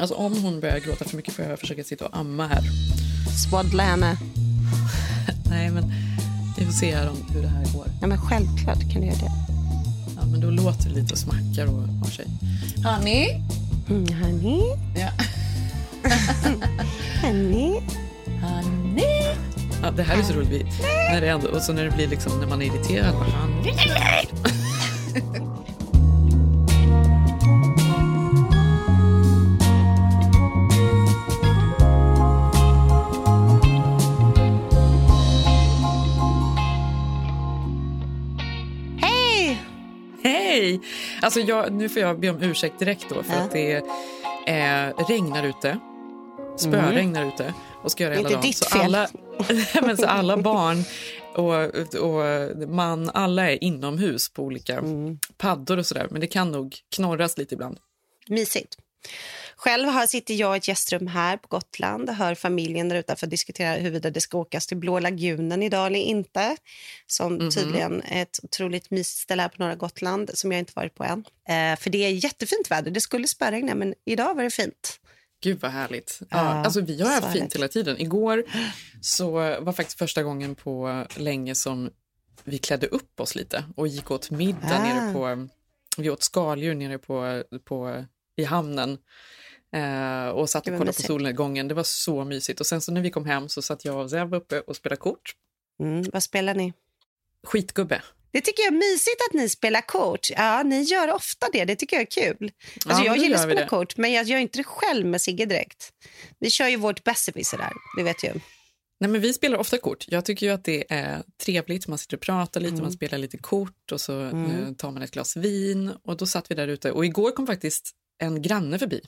Alltså om hon börjar gråta för mycket får jag försöka sitta och amma här. Swaddla henne. Nej, men vi får se här om hur det här går. Ja, men självklart kan du göra det. Ja, men då låter det lite och smackar och har sig. Honey? Mm, honey, Ja. honey. Honey? Ja, det här är så roligt. Vi- När det ändå, och så när det blir liksom, när man är irriterad. Bara, honey. Hej! Alltså jag, nu får jag be om ursäkt direkt då för Ja. att det eh, regnar ute. Spöregnar ute och ska göra hela dagen. ditt så. Alla, men så alla barn och, och man, alla är inomhus på olika Mm. paddor och sådär. Men det kan nog knorras lite ibland. Mysigt. Själv har, sitter jag i ett gästrum här på Gotland och hör familjen där utanför diskutera huruvida det ska åkas till Blå lagunen idag eller inte. Som tydligen är ett otroligt mysigt ställe här på norra Gotland som jag inte varit på än. Eh, för det är jättefint väder. Det skulle spöregna men idag var det fint. Gud vad härligt. Ja, Ja, alltså vi har haft fint hela tiden. Igår så var faktiskt första gången på länge som vi klädde upp oss lite och gick åt middag Ah. nere på, vi åt skaldjur nere på, på, i hamnen eh, och satt och kollade på solnedgången. Det var så mysigt. Och sen så när vi kom hem så satt jag och Zev uppe och spelade kort. Mm, vad spelar ni? Skitgubbe. Det tycker jag är mysigt att ni spelar kort. Ja, ni gör ofta det. Det tycker jag är kul. Alltså, men jag gillar att spela det. kort, men jag gör inte det själv med Sigge direkt. Vi kör ju vårt besserwisser där, det vet ju. Nej, men vi spelar ofta kort. Jag tycker ju att det är trevligt. Man sitter och pratar lite, Mm. man spelar lite kort och så eh, tar man ett glas vin. Och då satt vi där ute. Och igår kom faktiskt en granne förbi.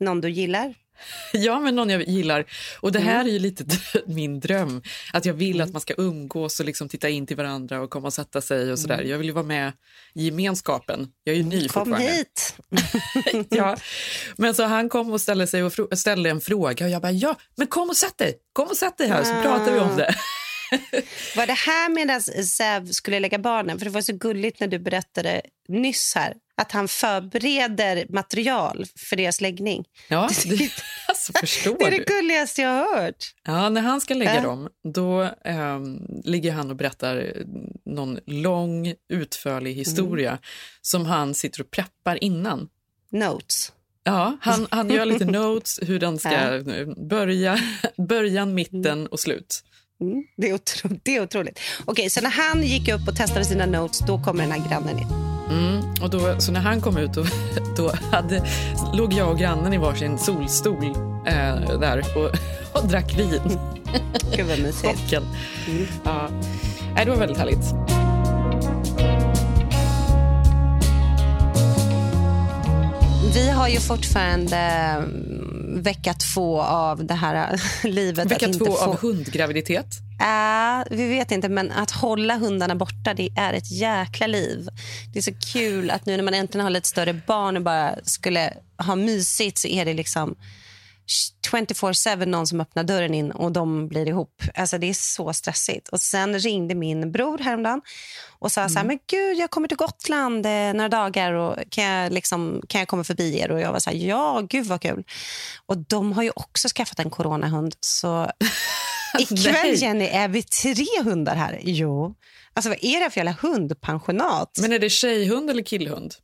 Någon du gillar? Ja, men någon jag gillar. Och det Mm. här är ju lite min dröm. Att jag vill att man ska umgås och liksom titta in till varandra och komma och sätta sig och sådär. Jag vill ju vara med i gemenskapen. Jag är ju ny Mm. Kom hit! Ja. Men så han kom och ställde, sig och ställde en fråga och jag bara, ja, men kom och sätt dig. Kom och sätt dig här så pratar vi om det. Var det här medan Zev skulle lägga barnen? För det var så gulligt när du berättade nyss här att han förbereder material för deras läggning. Ja, det, alltså, förstår Det är det gulligaste jag har hört. Ja, när han ska lägga Äh. dem, då ehm, ligger han och berättar någon lång, utförlig historia som han sitter och preppar innan. Notes. Ja, han, han gör lite notes hur den ska eh, börja, början, mitten och slut. Mm, det, är otro, det är otroligt. Okej, så när han gick upp och testade sina notes, då kommer den här grannen in. Mm, och då, så när han kom ut då, då hade, låg jag och grannen i varsin solstol eh, där och, och drack vin. Gud vad mysigt. Chocken. Ja. Det var väldigt härligt. Vi har ju fortfarande mm, vecka två av det här livet. Vecka två få... av hundgraviditet. Äh, vi vet inte, men att hålla hundarna borta det är ett jäkla liv. Det är så kul att nu när man äntligen har lite större barn och bara skulle ha mysigt så är det liksom 24-7 någon som öppnar dörren in och de blir ihop. Alltså det är så stressigt. Och Sen ringde min bror häromdagen och sa så här, men gud jag kommer till Gotland eh, några dagar och kan jag, liksom, kan jag komma förbi er? Och jag var så här, ja gud vad kul. Och de har ju också skaffat en coronahund så ikväll. Jenny är vi tre hundar här. Jo. Alltså vad är det för jävla hundpensionat? Men är det tjejhund eller killhund?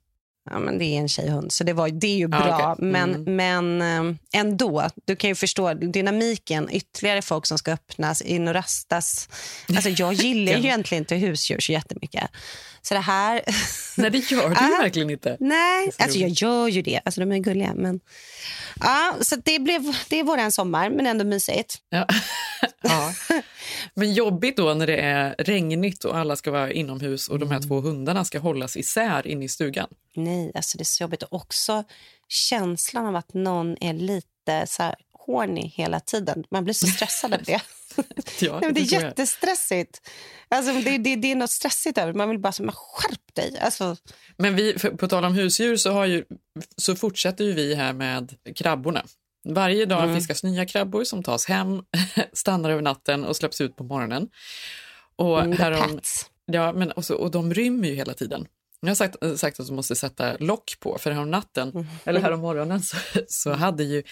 Ja, men det är en tjejhund, så det, var, det är ju bra. Ah. Men, Mm. men eh, ändå, du kan ju förstå dynamiken. Ytterligare folk som ska öppnas, in och rastas. Alltså, jag gillar ju Ja. egentligen inte husdjur så jättemycket. Så det här... Nej, det gör du ju Ah. verkligen inte. Nej, så alltså jag gör ju det. Alltså de är gulliga. Men... Ja, så det, blev, det är våran sommar, men ändå mysigt. Ja. Ja. Men jobbigt då när det är regnigt och alla ska vara inomhus och de här två hundarna ska hållas isär inne i stugan. Nej, alltså det är så jobbigt. Och också känslan av att någon är lite så här horny hela tiden. Man blir så stressad av det. Ja, Nej, det är jättestressigt. Alltså, det, det, det är något stressigt över. Man vill bara säga, skärp dig. Alltså, Men vi, på tal om husdjur så, har ju, så fortsätter ju vi här med krabborna. Varje dag Mm. fiskas nya krabbor som tas hem, stannar över natten och släpps ut på morgonen. Och, mm, härom, ja, men och, så, och de rymmer ju hela tiden. Jag har sagt, sagt att de måste sätta lock på, för härom natten, Mm. eller härom morgonen så, så hade ju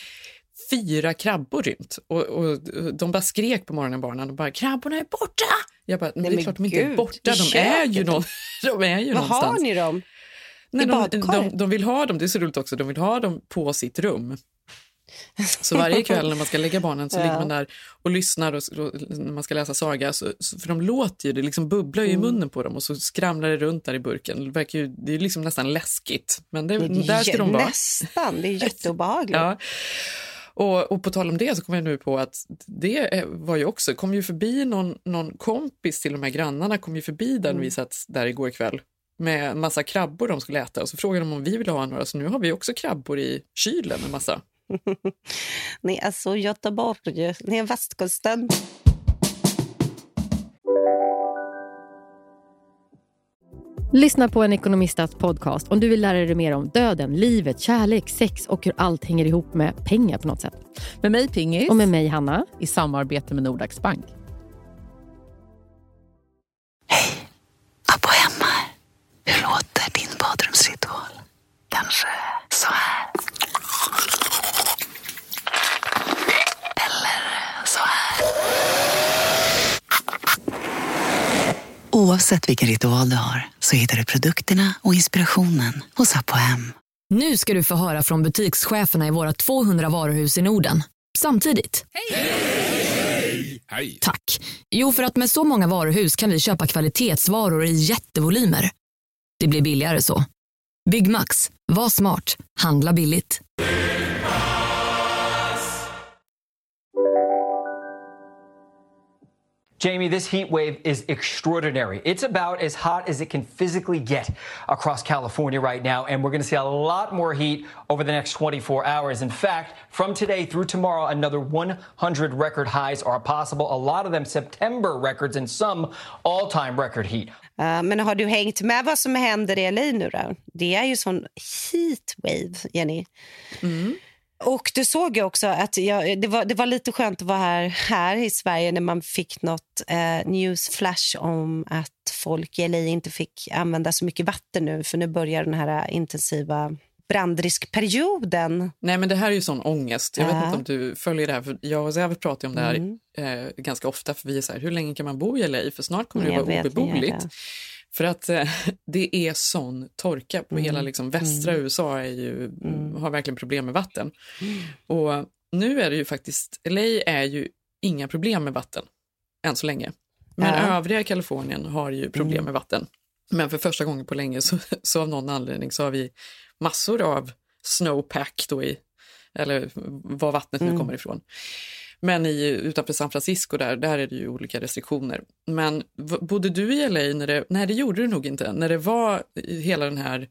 fyra krabbor rymt. Och, och de bara skrek på morgonen, barnen, och bara “krabborna är borta!” Jag bara, men Nej, det är klart de inte är borta, de är ju, någon, de är ju Vad någonstans. har ni dem? Nej, I de, de, de vill ha dem, det är så roligt också, de vill ha dem på sitt rum. Så varje kväll när man ska lägga barnen så Ja. ligger man där och lyssnar och, och, när man ska läsa saga. Så, så, för de låter ju, det liksom bubblar ju i Mm. munnen på dem och så skramlar det runt där i burken. Det, verkar ju, det är liksom nästan läskigt. Men det, Det är där ska de vara. Nästan. Det är jätteobehagligt. Ja. Och, och på tal om det så kom jag nu på att det var ju också, kom ju förbi någon, någon kompis till de här grannarna, kom ju förbi där när vi satt där igår kväll med massa krabbor de skulle äta och så frågade de om vi ville ha några så nu har vi också krabbor i kylen en massa. Ni är så Göteborg. Ni är västkusten. Lyssna på en ekonomistats podcast om du vill lära dig mer om döden, livet, kärlek, sex och hur allt hänger ihop med pengar på något sätt. Med mig Pingis Och med mig Hanna. i samarbete med Nordax Bank. Oavsett vilken ritual du har så hittar du produkterna och inspirationen hos Apohem. Nu ska du få höra från butikscheferna i våra 200 varuhus i Norden. Samtidigt. Hej! Tack. Jo, för att med så många varuhus kan vi köpa kvalitetsvaror i jättevolymer. Det blir billigare så. Byggmax. Var smart. Handla billigt. Jamie, this heat wave is extraordinary. It's about as hot as it can physically get across California right now, and we're going to see a lot more heat over the next 24 hours. In fact, from today through tomorrow, another 100 record highs are possible. A lot of them September records and some all time record heat. Uh, men har du hängt med vad som händer i LA nu då? Det är ju sån heatwave, Jenny. Och du såg ju också att jag, det, var, det var lite skönt att vara här, här i Sverige när man fick något eh, newsflash om att folk i LA inte fick använda så mycket vatten nu för nu börjar den här intensiva brandriskperioden. Nej men det här är ju sån ångest. Jag vet Ja. inte om du följer det här, för jag och Säve pratar om det här Mm. eh, ganska ofta för vi är så här, hur länge kan man bo i LA? För snart kommer det vara vet, obeboeligt. För att eh, det är sån torka på Mm. hela liksom, västra USA är ju, har verkligen problem med vatten. Och nu är det ju faktiskt, LA är ju inga problem med vatten än så länge. Men Ja. Mm. övriga Kalifornien har ju problem med vatten. Men för första gången på länge så, så av någon anledning så har vi massor av snowpack då i, eller var vattnet nu Mm. kommer ifrån. Men i, utanför San Francisco där, där är det ju olika restriktioner. Men bodde du i LA när det, nej det gjorde du nog inte, när det var hela den här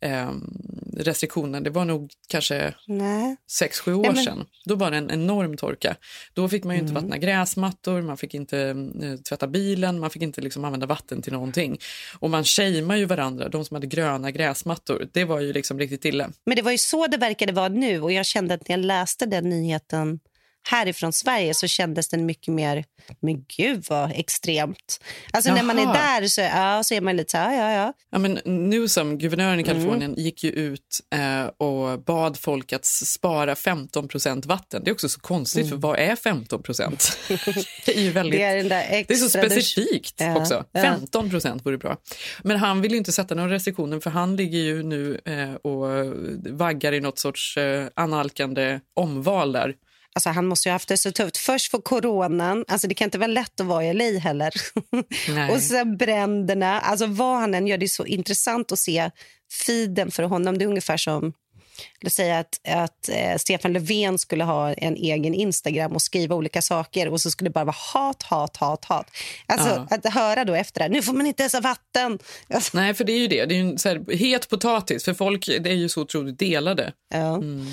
ehm, restriktionen, det var nog kanske Nej. sex sju år Ja, men- sedan. Då var det en enorm torka. Då fick man ju inte Mm. vattna gräsmattor, man fick inte eh, tvätta bilen, man fick inte liksom använda vatten till någonting. Och man shamear ju varandra, de som hade gröna gräsmattor. Det var ju liksom riktigt illa. Men det var ju så det verkade vara nu och jag kände att när jag läste den nyheten härifrån Sverige så kändes den mycket mer, men gud vad extremt. Alltså när man är Jaha. där så, ja, så är man lite så här, ja, ja, ja. Men Newsom, guvernören Mm. i Kalifornien, gick ju ut eh, och bad folk att spara 15% vatten. Det är också så konstigt, för vad är 15 det är ju väldigt... Mm. Det är där Det är så extra- specifikt Ja, också. ja. 15 procent vore bra. Men han vill ju inte sätta några restriktioner för han ligger ju nu eh, och vaggar i något sorts eh, analkande omval där. Alltså, han måste ju ha haft det så tufft. Först för coronan. Alltså, det kan inte vara lätt att vara i LA heller. Och sen bränderna. Alltså, vad han än gör, det är så intressant att se feeden för honom. Det är ungefär som Låt säga att, att eh, Stefan Löfven skulle ha en egen Instagram och skriva olika saker och så skulle det bara vara hat, hat, hat, hat. Alltså Ja. att höra då efter det, nu får man inte ens ha vatten. Alltså, Nej, för det är ju det. Det är ju en så här, het potatis, för folk det är ju så otroligt delade. ja. Mm.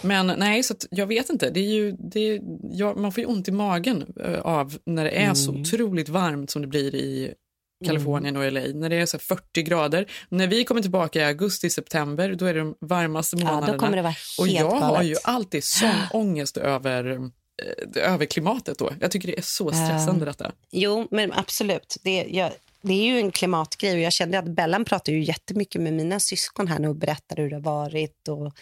Men nej, så jag vet inte. Det är ju, det är, ja, man får ju ont i magen eh, av när det är så otroligt varmt som det blir i Kalifornien och LA. När det är så här 40 grader. När vi kommer tillbaka i augusti, september, då är det de varmaste Ja, månaderna. då kommer det vara och helt jag har galet. ju alltid sån ångest över, eh, över klimatet då. Jag tycker det är så stressande detta. Jo, men absolut. Det, jag, det är ju en klimatgrej. Och jag kände att Bellan pratar ju jättemycket med mina syskon här nu och berättar hur det har varit och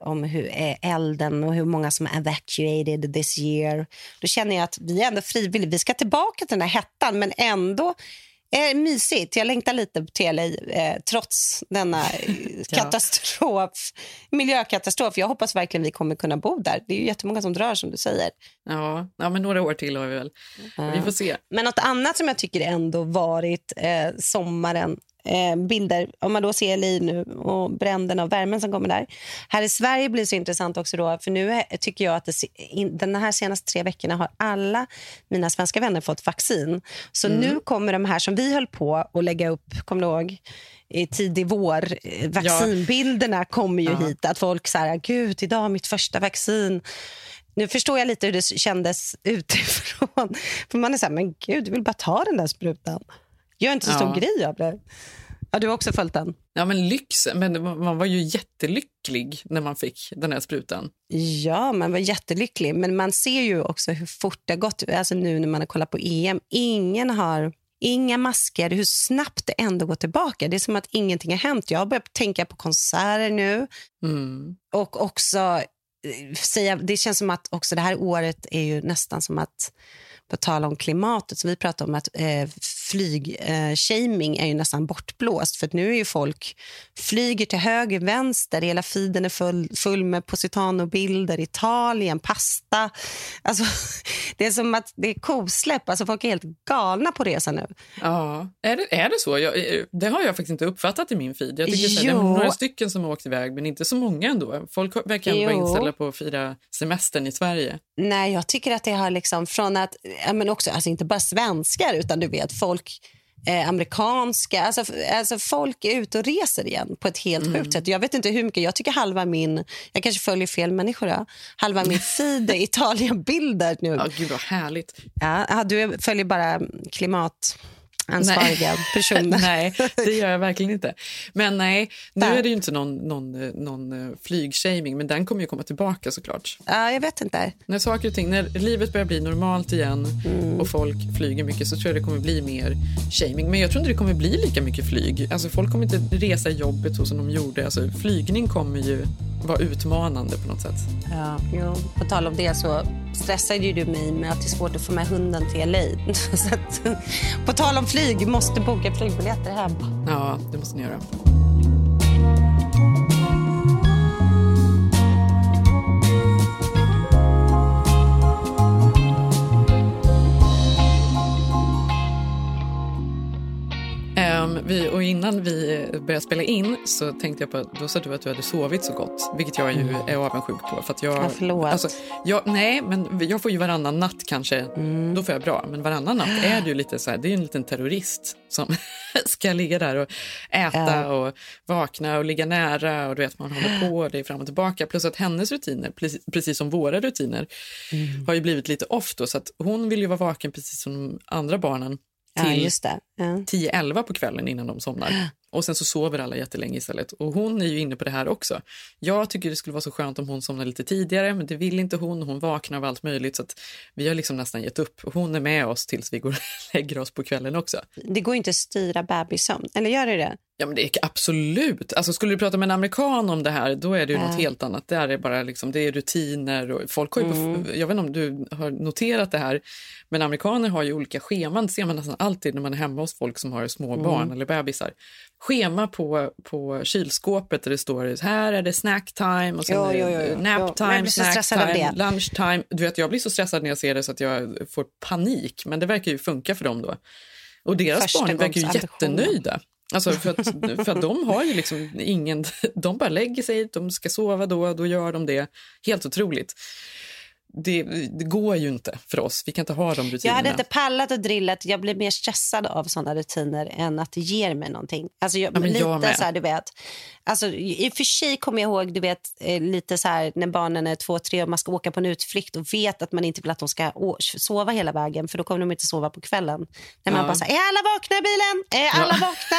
om hur elden och hur många som är evacuated this year. Då känner jag att vi är ändå frivilliga. Vi ska tillbaka till den här hettan, men ändå är mysigt. Jag längtar lite till LA eh, trots denna eh, katastrof, miljökatastrof. Jag hoppas verkligen vi kommer kunna bo där. Det är ju jättemånga som drar som du säger. Ja, ja, men några år till har vi väl. Vi får se. Men något annat som jag tycker ändå varit eh, sommaren eh, bilder, om man då ser LA nu och bränderna och värmen som kommer där. Här i Sverige blir det så intressant också då, för nu är, tycker jag att det, in, den här senaste tre veckorna har alla mina svenska vänner fått vaccin. Så nu kommer de här som vi höll på att lägga upp, kommer du ihåg? i tidig vår. eh, Vaccinbilderna kommer ju hit. Att folk säger gud, idag är mitt första vaccin. Nu förstår jag lite hur det kändes utifrån. För man är så här, men gud, du vill bara ta den där sprutan. Gör inte så stor Ja. grej av det. Ja, du har också följt den? Ja, men lyx. Men man var ju jättelycklig när man fick den här sprutan. Ja, man var jättelycklig. Men man ser ju också hur fort det har gått. Alltså nu när man har kollat på EM. Ingen har... Inga masker, hur snabbt det ändå går tillbaka. Det är som att ingenting har hänt. Jag har börjat tänka på konserter nu. Mm. Och också eh, säga, det känns som att också det här året är ju nästan som att på tal om klimatet, så vi pratar om att eh, flygshaming shaming är ju nästan bortblåst. För att nu är ju folk flyger till höger, vänster, hela feeden är full, full med Positano-bilder, Italien, pasta. Alltså, det är som att det är kosläpp, alltså folk är helt galna på resa nu. Ja, är det, är det så? Jag, eh, det har jag faktiskt inte uppfattat i min feed. Jag tycker så här, det är några stycken som har åkt iväg, men inte så många ändå. Folk verkar ändå vara inställda på att fira semestern i Sverige. Nej, jag tycker att det har liksom från att, men också, alltså inte bara svenskar utan du vet folk eh, amerikanska, alltså, alltså folk är ute och reser igen på ett helt Mm. sjukt sätt. Jag vet inte hur mycket, jag tycker halva min, jag kanske följer fel människor då. halva min feed är Italienbilder nu. Ja, gud vad härligt. Ja, du följer bara klimatansvariga personer. nej, det gör jag verkligen inte. Men nej, nu är det ju inte någon, någon, någon eh, flygshaming, men den kommer ju komma tillbaka såklart. Ja, jag vet inte. När saker och ting, när livet börjar bli normalt igen Mm. och folk flyger mycket så tror jag det kommer bli mer shaming. Men jag tror inte det kommer bli lika mycket flyg. Alltså folk kommer inte resa i jobbet så som de gjorde. Alltså flygning kommer ju vara utmanande på något sätt. Ja. Jo, på tal om det så stressade ju du mig med att det är svårt att få med hunden till LA. så att, på tal om flyg, Flyg måste boka flygbiljetter hem. Ja, det måste ni göra. Ehm, vi, och innan vi började spela in så tänkte jag på att då sa du att du hade sovit så gott, vilket jag ju är avundsjuk på. För att jag, Ja, förlåt. Alltså, jag, nej, men jag får ju varannan natt kanske, då får jag bra. Men varannan natt är det ju lite så här, det är en liten terrorist som ska ligga där och äta Ja. och vakna och ligga nära och du vet man håller på, det är fram och tillbaka. Plus att hennes rutiner, precis, som våra rutiner, har ju blivit lite off då. Så att hon vill ju vara vaken precis som de andra barnen till. Ja. 10-11 på kvällen innan de somnar. Och sen så sover alla jättelänge istället. Och hon är ju inne på det här också. Jag tycker det skulle vara så skönt om hon somnar lite tidigare, men det vill inte hon. Hon vaknar av allt möjligt så att vi har liksom nästan gett upp. Hon är med oss tills vi går och lägger oss på kvällen också. Det går inte att styra bebissömn, eller gör det det? Ja, men det är absolut. Alltså, skulle du prata med en amerikan om det här, då är det ju Ja. något helt annat. Där är bara liksom, det är rutiner och folk har Mm. på, jag vet inte om du har noterat det här, men amerikaner har ju olika scheman. Det ser man nästan alltid när man är hemma hos folk som har små Mm. barn eller bebisar. Schema på, på kylskåpet där det står här är det snack time och sen Jo, är det jo, jo, jo. Nap time, snack time, lunch time. Du vet, jag blir så stressad när jag ser det så att jag får panik, men det verkar ju funka för dem då. Och deras barn verkar ju jättenöjda. Alltså för, att, för att de har ju liksom ingen... De bara lägger sig, de ska sova då, då gör de det. Helt otroligt. Det, det går ju inte för oss. Vi kan inte ha de Jag rutinerna. hade inte pallat och drillat. Jag blir mer stressad av såna rutiner än att det ger mig någonting. Alltså jag, Ja, jag lite med. så här, du vet. Alltså, I och för sig kommer jag ihåg du vet, eh, lite så här när barnen är två, tre och man ska åka på en utflykt och vet att man inte vill att de ska sova hela vägen för då kommer de inte sova på kvällen. När man Ja. bara så här, är alla vakna i bilen? Är alla Ja. vakna?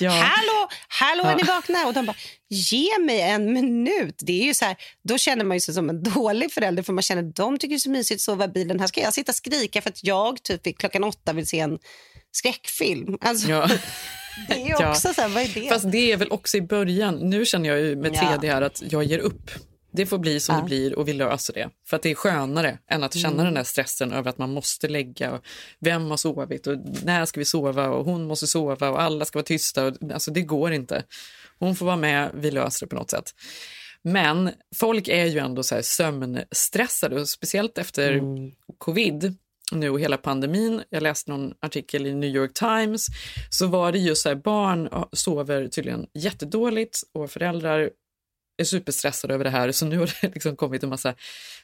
Ja. Hallå, hallå är Ja. ni vakna? Och de bara, ge mig en minut. Det är ju så här, då känner man ju sig som en dålig förälder för man känner de tycker det är så mysigt att sova i bilen. Här ska jag sitta och skrika för att jag typ klockan åtta vill se en skräckfilm. Alltså, Ja. Det är ju Ja. också så här, vad är det? Fast det är väl också i början. Nu känner jag ju med Ja. 3D här att jag ger upp. Det får bli som Ja. det blir och vi löser det. För att det är skönare än att känna Mm. den där stressen över att man måste lägga och vem har sovit och när ska vi sova och hon måste sova och alla ska vara tysta. Och, alltså det går inte. Hon får vara med, vi löser det på något sätt. Men folk är ju ändå så sömnstressade och speciellt efter Mm. covid nu och hela pandemin. Jag läste någon artikel i New York Times så var det just så här barn sover tydligen jättedåligt och föräldrar är superstressade över det här så nu har det liksom kommit en massa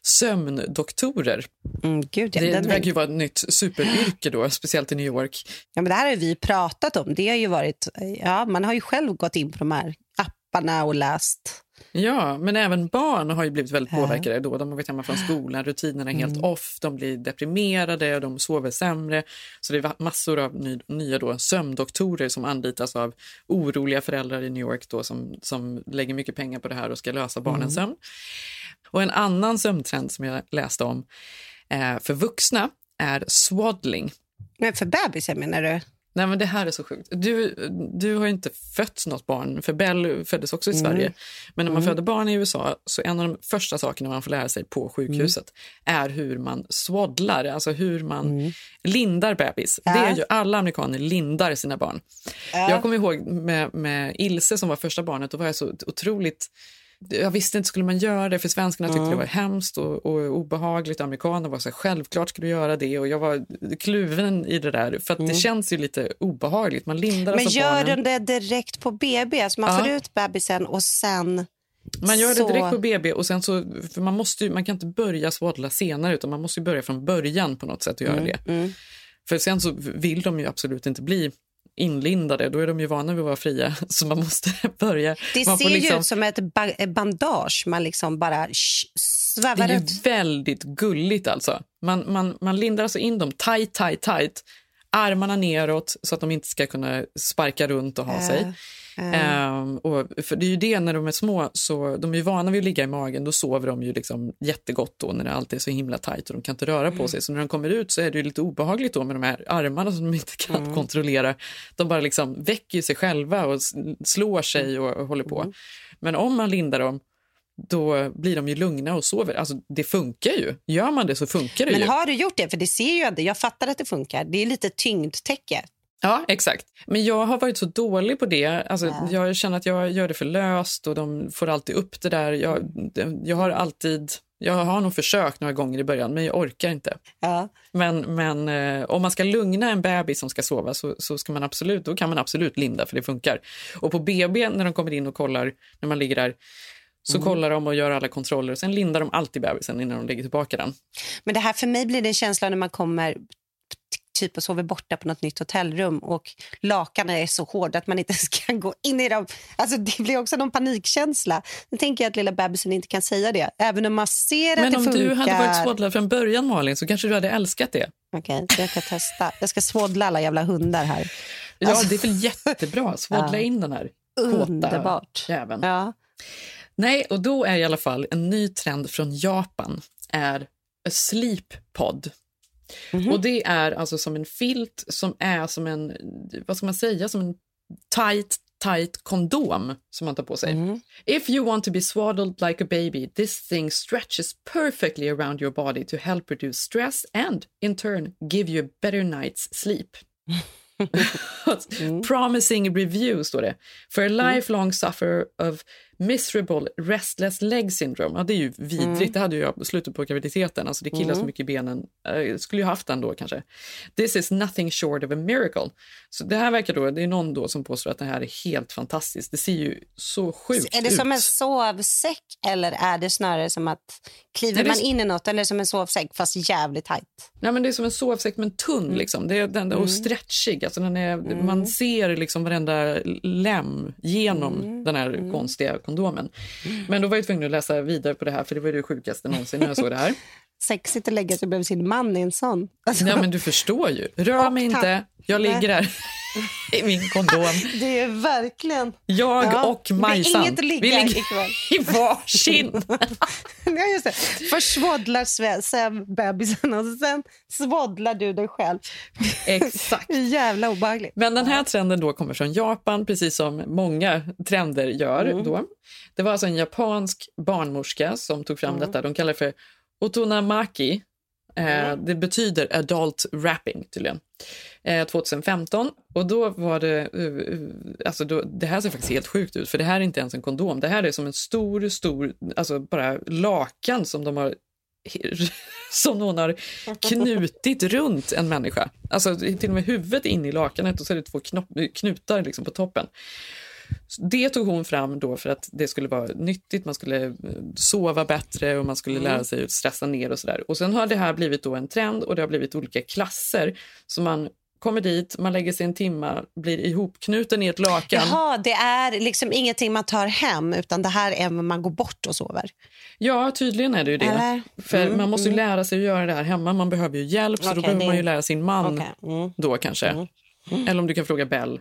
sömndoktorer. Mm, gud, ja, det den verkar ju vara ett nytt superyrke då, speciellt i New York. Ja, men det här har vi pratat om. Det har ju varit, ja, man har ju själv gått in på de här apparna och läst. Ja, men även barn har ju blivit väldigt Ja. påverkade då. De har varit hemma från skolan, rutinerna är helt off, de blir deprimerade och de sover sämre. Så det är massor av ny, nya då, sömndoktorer som anlitas av oroliga föräldrar i New York då, som, som lägger mycket pengar på det här och ska lösa barnens sömn. Och en annan sömntrend som jag läste om eh, för vuxna är swaddling. Men för bebisar menar du? Nej, men det här är så sjukt. Du, du har ju inte fött något barn, för Bell föddes också i Mm. Sverige. Men när man Mm. föder barn i USA så en av de första sakerna man får lära sig på sjukhuset Mm. är hur man swaddlar, alltså hur man lindar bebis. Ja. Det är ju alla amerikaner lindar sina barn. Ja. Jag kommer ihåg med, med Ilse som var första barnet, då var jag så otroligt jag visste inte skulle man göra det för svenskarna tyckte Mm. det var hemskt och, och obehagligt. Amerikaner var så här, självklart ska du göra det och jag var kluven i det där för att det känns ju lite obehagligt. Man lindar Mm. Men alltså gör barnen. de det direkt på BB? Alltså man Ja. får ut bebisen och sen... Man gör det så- direkt på BB och sen så, för man, måste ju, man kan inte börja swaddla senare utan man måste ju börja från början på något sätt och göra Mm, det. mm. För sen så vill de ju absolut inte bli inlindade, då är de ju vana vid att vara fria så man måste börja. Det man ser får ju liksom- ut som ett ba- ett bandage. Man liksom bara sh- Det svävar är ut. väldigt gulligt alltså. Man, man, man lindar alltså in dem tight, tight, tight. Armarna neråt så att de inte ska kunna sparka runt och ha Äh, sig. Ehm, och för det är ju det när de är små, så de är ju vana vid att ligga i magen, då sover de ju liksom jättegott då när det alltid är så himla tajt och de kan inte röra Mm. på sig. Så när de kommer ut så är det lite obehagligt då med de här armarna som de inte kan Mm. kontrollera. De bara liksom väcker sig själva och slår sig Mm. och, och håller på. Men om man lindar dem då blir de ju lugna och sover. Alltså det funkar ju. Gör man det så funkar det Men ju. har du gjort det? För det ser ju inte. Jag fattar att det funkar. Det är lite tyngdtäcke. Ja, exakt. Men jag har varit så dålig på det. Alltså, Jag känner att jag gör det för löst och de får alltid upp det där. Jag, jag har alltid... Jag har nog försökt några gånger i början, men jag orkar inte. Ja. Men, men eh, om man ska lugna en bebis som ska sova så, så ska man absolut, då kan man absolut linda för det funkar. Och på BB när de kommer in och kollar, när man ligger där, så Mm. kollar de och gör alla kontroller och sen lindar de alltid bebisen innan de lägger tillbaka den. Men det här för mig blir det en känsla när man kommer typ och sover borta på något nytt hotellrum och lakanen är så hårda att man inte ens kan gå in i dem. Alltså, det blir också någon panikkänsla. Nu tänker jag att lilla bebisen inte kan säga det, även om man ser att Men det om funkar. du hade varit svaddlad från början Malin så kanske du hade älskat det. Okej, jag ska testa. Jag ska svaddla alla jävla hundar här. Ja, Alltså- det är väl jättebra. Svaddla Ja. in den här Underbart. jäveln. Ja. Nej, och då är i alla fall en ny trend från Japan är a sleep pod. Mhm. Och det är alltså som en filt som är som en, vad ska man säga, som en tight, tight kondom som man tar på sig. Mhm. If you want to be swaddled like a baby, this thing stretches perfectly around your body to help reduce stress and in turn give you a better night's sleep. Promising review, står det. For a lifelong sufferer of miserable restless leg syndrome. Ja, det är ju vidrigt. Det hade jag slutet på graviditeten. Alltså det killar så mycket i benen. Uh, skulle ju haft den då kanske. This is nothing short of a miracle. Så det här verkar då, det är någon då som påstår att det här är helt fantastiskt. Det ser ju så sjukt Är det ut. som en sovsäck eller är det snarare som att kliver man in i något eller som en sovsäck fast jävligt tajt? Nej, men det är som en sovsäck men tunn Mm. liksom. Det är den, och stretchig. Alltså den är, Man ser liksom varenda lem genom Mm. den här konstiga kondomen. Men då var jag tvungen att läsa vidare på det här för det var det sjukaste någonsin när jag såg det här. Sexigt att lägga sig bredvid sin man i en sån. Alltså, Ja, men du förstår ju. Rör mig inte. Jag ligger där i min kondom. Det är verkligen... Jag Ja, och Majsan. inget ligga vi ligger ikväll. i varsin. Ja, just det. Först svaddlar Sve- Sam bebisen och sen svaddlar du dig själv. Exakt. Jävla obehagligt. Men den här trenden då kommer från Japan, precis som många trender gör. Mm. Då. Det var alltså en japansk barnmorska som tog fram Mm. detta. De kallar det för otonamaki. Eh, det betyder adult wrapping tydligen. Eh, 2015. Och då var det... Uh, uh, alltså då, det här ser faktiskt helt sjukt ut, för det här är inte ens en kondom. Det här är som en stor, stor, alltså bara lakan som de har som någon har knutit runt en människa. Alltså till och med huvudet in i lakanet och så är det två knutar liksom på toppen. Så Det tog hon fram då för att det skulle vara nyttigt, man skulle eh, sova bättre och man skulle lära sig att stressa ner och sådär. Och sen har det här blivit då en trend och det har blivit olika klasser. Så man kommer dit, man lägger sig en timma, blir ihopknuten i ett lakan. Jaha, det är liksom ingenting man tar hem utan det här är man går bort och sover. Ja, tydligen är det ju det. Eller? För Mm, man måste ju lära sig att göra det här hemma. Man behöver ju hjälp, så då behöver det- man ju lära sin man Okej, mm. då kanske. Eller om du kan fråga Bell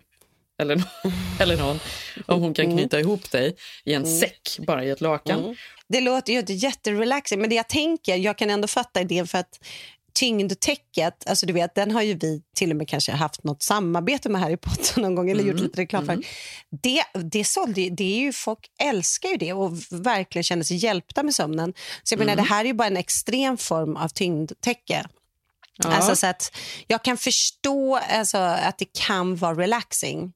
eller, eller någon om hon kan Mm. knyta ihop dig i en säck, bara i ett lakan. Det låter ju inte jätterelaxing, men det jag tänker, jag kan ändå fatta idén för att tyngdtäcket, alltså du vet, den har ju vi till och med kanske haft något samarbete med Harry Potter någon gång eller gjort lite reklam för. Det, det, sålde, det är ju, folk älskar ju det och verkligen känner sig hjälpta med sömnen. Så jag menar, det här är ju bara en extrem form av tyngdtäcke. Ja. Alltså, så att jag kan förstå alltså, att det kan vara relaxing.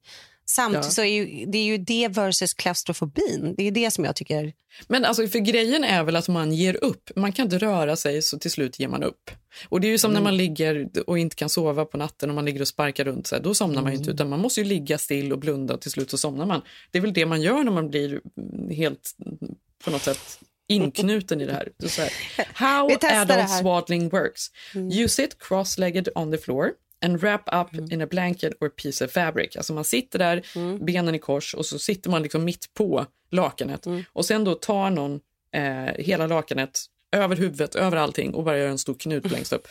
Samtidigt Ja. så är ju, det är ju det versus klaustrofobin. Det är det som jag tycker... Men alltså, för grejen är väl att man ger upp. Man kan inte röra sig, så till slut ger man upp. Och Det är ju som när man ligger och inte kan sova på natten och man ligger och sparkar runt. Så här, då somnar man ju inte, utan man måste ju ligga still och blunda och till slut så somnar man. Det är väl det man gör när man blir mm, helt mm, på något sätt inknuten i det här. Är Så här How adult swaddling works. You sit cross-legged on the floor and wrap up in a blanket or piece of fabric. Alltså man sitter där, benen i kors och så sitter man liksom mitt på lakanet och sen då tar någon eh, hela lakanet över huvudet, över allting och bara gör en stor knut längst upp.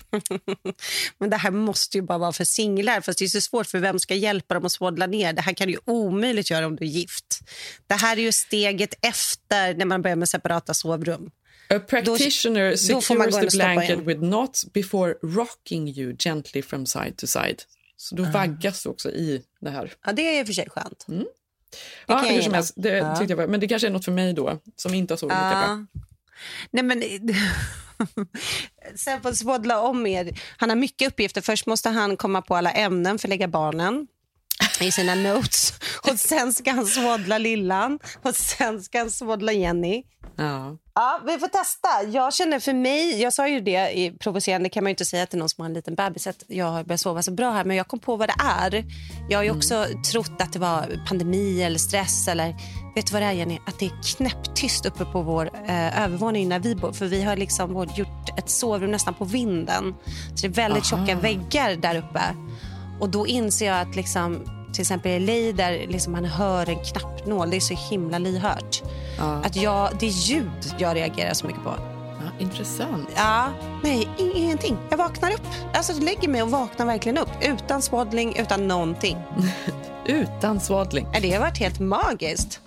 Men det här måste ju bara vara för singlar. Fast det är så svårt för vem ska hjälpa dem att svaddla ner. Det här kan du ju omöjligt göra om du är gift. Det här är ju steget efter när man börjar med separata sovrum. A practitioner då secures in the blanket with knots before rocking you gently from side to side. Så då vaggas du också i det här. Ja, det är i och för sig skönt. Ja, kan jag hur som helst, det Ja. jag var, men det kanske är något för mig då, som inte har sovit lika bra. Ja. Nej, men... Sen får svaddla om er. Han har mycket uppgifter. Först måste han komma på alla ämnen för att lägga barnen i sina notes. Och Sen ska han svaddla lillan och sen ska han svaddla Jenny. Ja. Ja, vi får testa. Jag känner för mig, jag sa ju det i provocerande kan man ju inte säga till någon som har en liten bebis att jag har börjat sova så bra här, men jag kom på vad det är. Jag har ju också trott att det var pandemi eller stress eller vet du vad det är Jenny? Att det är knäpptyst uppe på vår eh, övervåning när vi bor. För vi har liksom gjort ett sovrum nästan på vinden. Så det är väldigt Aha. tjocka väggar där uppe. Och då inser jag att liksom, till exempel i LA där liksom man hör en knappnål, det är så himla lyhört. Att jag, det är ljud jag reagerar så mycket på. Ja, intressant. Ja, nej, ingenting. Jag vaknar upp. Alltså, jag lägger mig och vaknar verkligen upp. Utan swaddling, utan någonting. Utan svaddling. Ja, Det har varit helt magiskt.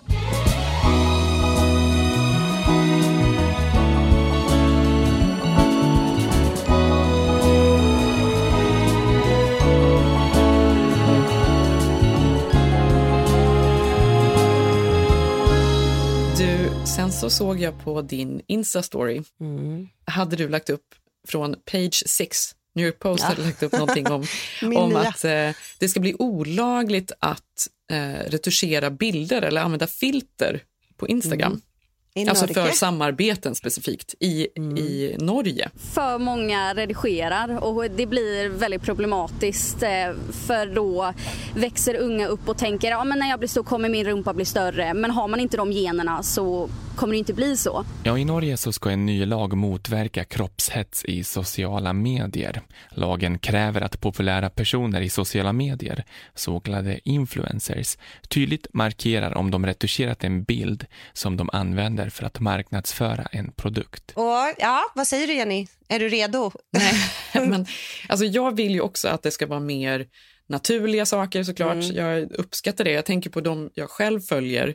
Sen så såg jag på din Insta-story, Mm. hade du lagt upp från page 6, New York Post Ja. hade lagt upp någonting om, om nya. att eh, det ska bli olagligt att eh, retuschera bilder eller använda filter på Instagram. Mm. I Alltså Norge. Mm. för samarbeten specifikt i, i Norge. för många redigerar och det blir väldigt problematiskt eh, för då växer unga upp och tänker ja men när jag blir stor kommer min rumpa bli större men har man inte de generna så kommer det inte bli så. Ja, I Norge så ska en ny lag motverka kroppshets i sociala medier. Lagen kräver att populära personer i sociala medier, så kallade influencers, tydligt markerar om de retuscherat en bild som de använder för att marknadsföra en produkt. Och, ja, vad säger du Jenny? Är du redo? Men, alltså, jag vill ju också att det ska vara mer naturliga saker såklart. Mm. Jag uppskattar det. Jag tänker på de jag själv följer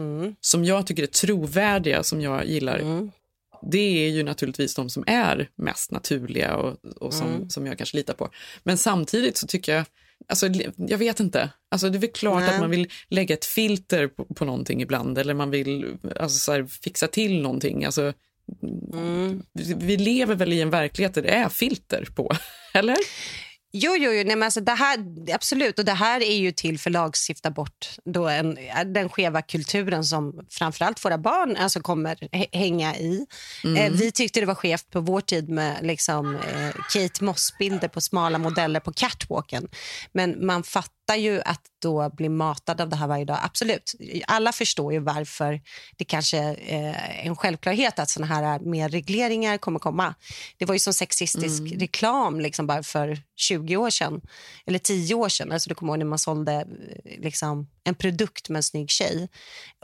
Mm. som jag tycker är trovärdiga, som jag gillar. Det är ju naturligtvis de som är mest naturliga och, och som, Mm. som jag kanske litar på. Men samtidigt så tycker jag, alltså, jag vet inte. Alltså, det är väl klart Nej. att man vill lägga ett filter på, på någonting ibland eller man vill alltså, så här, fixa till någonting. Alltså, vi, vi lever väl i en verklighet där det är filter på, eller? Jo, jo, jo nej, men alltså det här, absolut. Och det här är ju till för att lagstifta bort då en, den skeva kulturen som framförallt våra barn alltså kommer hä- hänga i. Mm. Eh, vi tyckte det var skevt på vår tid med liksom, eh, Kate Moss-bilder på smala modeller på catwalken. Men man fattar ju att då bli matad av det här varje dag. Absolut. Alla förstår ju varför det kanske eh, är en självklarhet att såna här mer regleringar kommer komma. Det var ju som sexistisk Mm. reklam liksom bara för 20 år sedan. Eller 10 år sedan. Alltså, du kommer ihåg när man sålde eh, liksom, en produkt med en snygg tjej.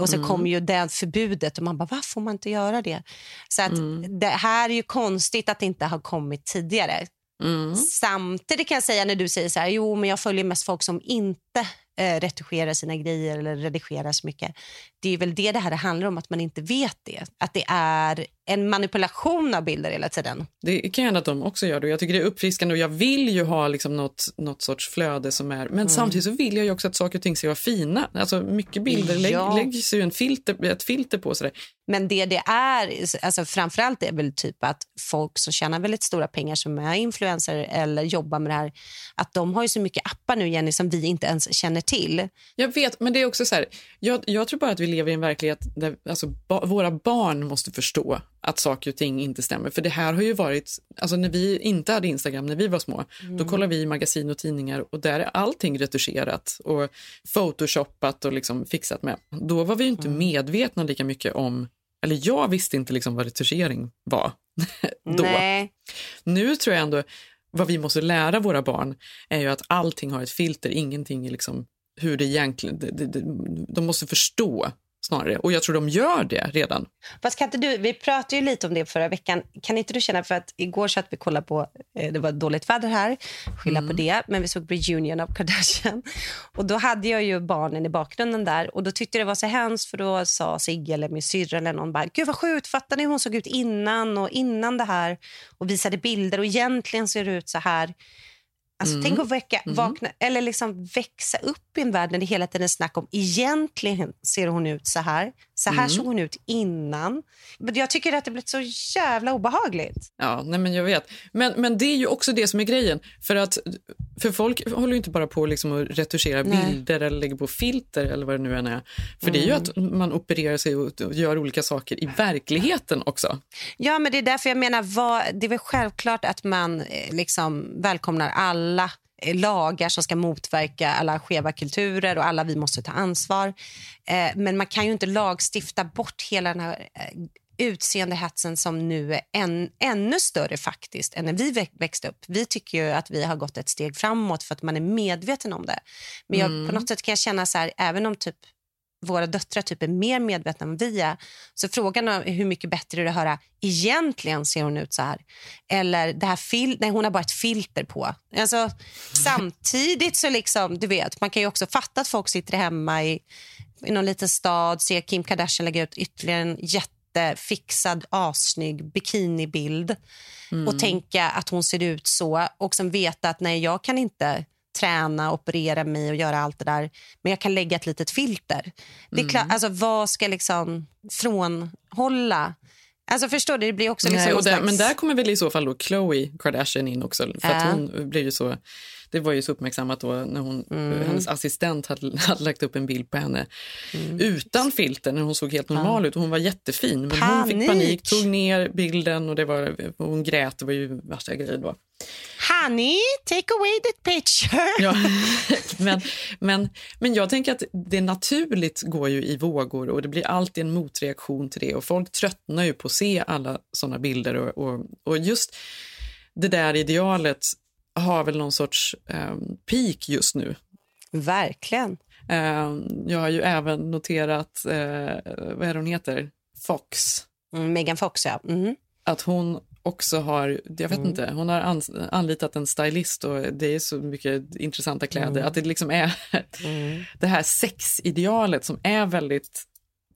Och så Mm. kom ju det förbudet och man bara, varför får man inte göra det? Så att Mm. det här är ju konstigt att det inte har kommit tidigare. Mm. Samtidigt kan jag säga när du säger så här, jo men jag följer mest folk som inte eh, retuscherar sina grejer eller redigerar så mycket. Det är väl det det här handlar om, att man inte vet det. Att det är en manipulation av bilder hela tiden. Det kan hända att de också gör det. Jag tycker det är uppfriskande och jag vill ju ha liksom något, något sorts flöde som är... Men Mm. samtidigt så vill jag ju också att saker och ting ska vara fina. Alltså mycket bilder lägg, Ja. läggs ju en filter, ett filter på. Sådär. Men det det är, alltså framförallt är väl typ att folk som tjänar väldigt stora pengar som är influencer eller jobbar med det här, att de har ju så mycket appar nu Jenny som vi inte ens känner till. Jag vet, men det är också så här, jag, jag tror bara att vi lever i en verklighet där alltså, ba, våra barn måste förstå att saker och ting inte stämmer. För det här har ju varit, alltså när vi inte hade Instagram när vi var små, då Mm. kollade vi i magasin och tidningar och där är allting retuscherat och photoshoppat och liksom fixat med. Då var vi ju inte medvetna lika mycket om, eller jag visste inte liksom vad retuschering var då. Nej. Nu tror jag ändå, vad vi måste lära våra barn är ju att allting har ett filter, ingenting är liksom hur det egentligen, det, det, de måste förstå snarare. Och jag tror de gör det redan. Fast kan inte du, vi pratade ju lite om det förra veckan. Kan inte du känna, för att igår satt vi kollade på, eh, det var dåligt väder här, skylla på det, men vi såg reunion av Kardashian. Och då hade jag ju barnen i bakgrunden där och då tyckte det var så hemskt för då sa Sigge eller min syrra eller någon bara, gud vad sjukt, fattar ni hur hon såg ut innan och innan det här och visade bilder och egentligen ser det ut så här. Alltså, Mm. Tänk att väcka, vakna, eller liksom växa upp i en värld när det hela tiden snack om egentligen ser hon ut så här. Så här Mm. såg hon ut innan. Men jag tycker att det blivit så jävla obehagligt. Ja, nej men jag vet. Men, men det är ju också det som är grejen. För att för folk håller ju inte bara på liksom att retuschera Nej. bilder eller lägga på filter eller vad det nu än är. För det är ju Mm. att man opererar sig och, och gör olika saker i verkligheten också. Ja, men det är därför jag menar, vad, det är väl självklart att man eh, liksom välkomnar alla eh, lagar som ska motverka alla skeva kulturer och alla vi måste ta ansvar. Eh, men man kan ju inte lagstifta bort hela den här eh, utseendehetsen som nu är än, ännu större faktiskt än när vi vä- växte upp. Vi tycker ju att vi har gått ett steg framåt för att man är medveten om det. Men jag, Mm. på något sätt kan jag känna så här, även om typ våra döttrar typ är mer medvetna än vi är. Så frågan är hur mycket bättre är det att höra egentligen ser hon ut så här. Eller det här fil- nej, hon har bara ett filter på. Alltså, samtidigt så liksom, du vet, man kan ju också fatta att folk sitter hemma i, i någon liten stad, ser Kim Kardashian lägga ut ytterligare en jättefixad, assnygg bikinibild Mm. och tänka att hon ser ut så och sen veta att nej, jag kan inte träna, operera mig och göra allt det där. Men jag kan lägga ett litet filter. Det är Mm. klart, alltså, vad ska liksom frånhålla? Alltså förstår du, det blir också liksom Nej, där, slags... Men där kommer väl i så fall då Khloe Kardashian in också. För att Ja. hon blev ju så, det var ju så uppmärksammat då när hon, Mm. hennes assistent hade, hade lagt upp en bild på henne utan filter när hon såg helt normal ut. Och hon var jättefin men hon fick Panik. panik, tog ner bilden och det var, hon grät. Det var ju värsta grejen då. Honey, take away that picture. Ja, men, men, men jag tänker att det naturligt går ju i vågor och det blir alltid en motreaktion till det och folk tröttnar ju på att se alla såna bilder och, och, och just det där idealet har väl någon sorts eh, peak just nu. Verkligen. Eh, jag har ju även noterat, eh, vad är hon heter, Fox. Mm, Megan Fox, ja. Mhm. Att hon också har, jag vet Mm. inte, hon har ans- anlitat en stylist och det är så mycket intressanta kläder. Mm. Att det liksom är det här sexidealet som är väldigt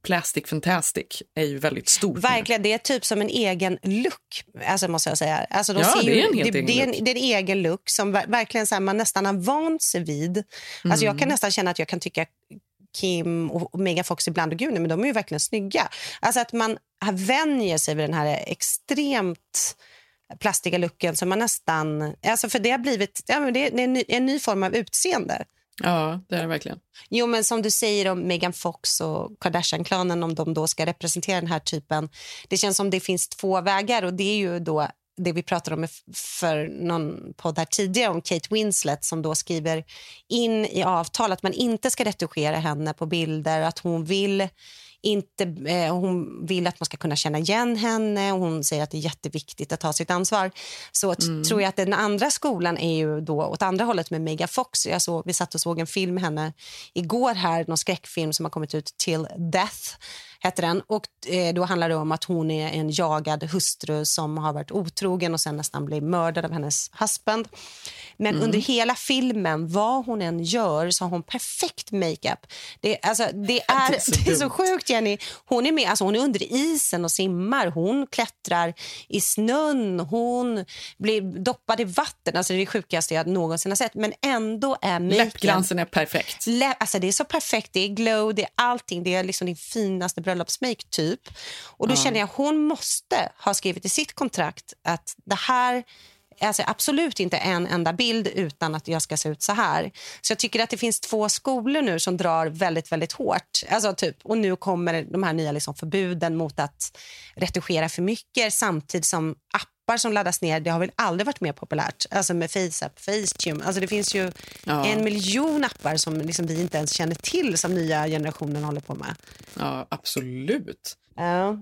plastic fantastic är ju väldigt stort. Verkligen, det är typ som en egen look. Alltså måste jag säga. Alltså, de Ja, ser det ju, är en helt det, egen det, är en, det är en egen look som ver- verkligen så här, man nästan har vant sig vid. Alltså, jag kan Mm. nästan känna att jag kan tycka Kim och Megan Fox ibland, och gud, men de är ju verkligen snygga. Alltså att man vänjer sig vid den här extremt plastiga looken som man nästan... Alltså för det har blivit ja, men det, det är en ny, en ny form av utseende. Ja, det är det verkligen. Jo, men som du säger om Megan Fox och Kardashian-klanen, om de då ska representera den här typen. Det känns som det finns två vägar och det är ju då det vi pratade om för någon podd här tidigare om Kate Winslet som då skriver in i avtal att man inte ska retuschera henne på bilder, att hon vill inte, eh, hon vill att man ska kunna känna igen henne och hon säger att det är jätteviktigt att ta sitt ansvar. Så Mm. tror jag att den andra skolan är ju då åt andra hållet med Megan Fox. Jag såg, vi satt och såg en film med henne igår här, någon skräckfilm som har kommit ut, Till Death heter den. Och eh, då handlar det om att hon är en jagad hustru som har varit otrogen och sen nästan blir mördad av hennes husband. Men Mm. under hela filmen, vad hon än gör, så har hon perfekt makeup. Det, alltså, det, är, Det är så det är så sjukt, Jenny. Hon är, med, alltså, hon är under isen och simmar. Hon klättrar i snön. Hon blir doppad i vatten. Alltså, det är det sjukaste jag någonsin har sett. Men ändå är maken... Läppglansen är perfekt. Lä- alltså det är så perfekt. Det är glow, det är allting. Det är liksom din finaste bröllopsmake typ. Och då Ja. känner jag hon måste ha skrivit i sitt kontrakt att det här Alltså absolut inte en enda bild utan att jag ska se ut så här. Så jag tycker att det finns två skolor nu som drar väldigt, väldigt hårt. Alltså typ, och nu kommer de här nya liksom förbuden mot att retuschera för mycket samtidigt som appar som laddas ner, det har väl aldrig varit mer populärt. Alltså med FaceApp, Facetune. Alltså det finns ju Ja. en miljon appar som liksom vi inte ens känner till som nya generationen håller på med. Ja, absolut. Ja.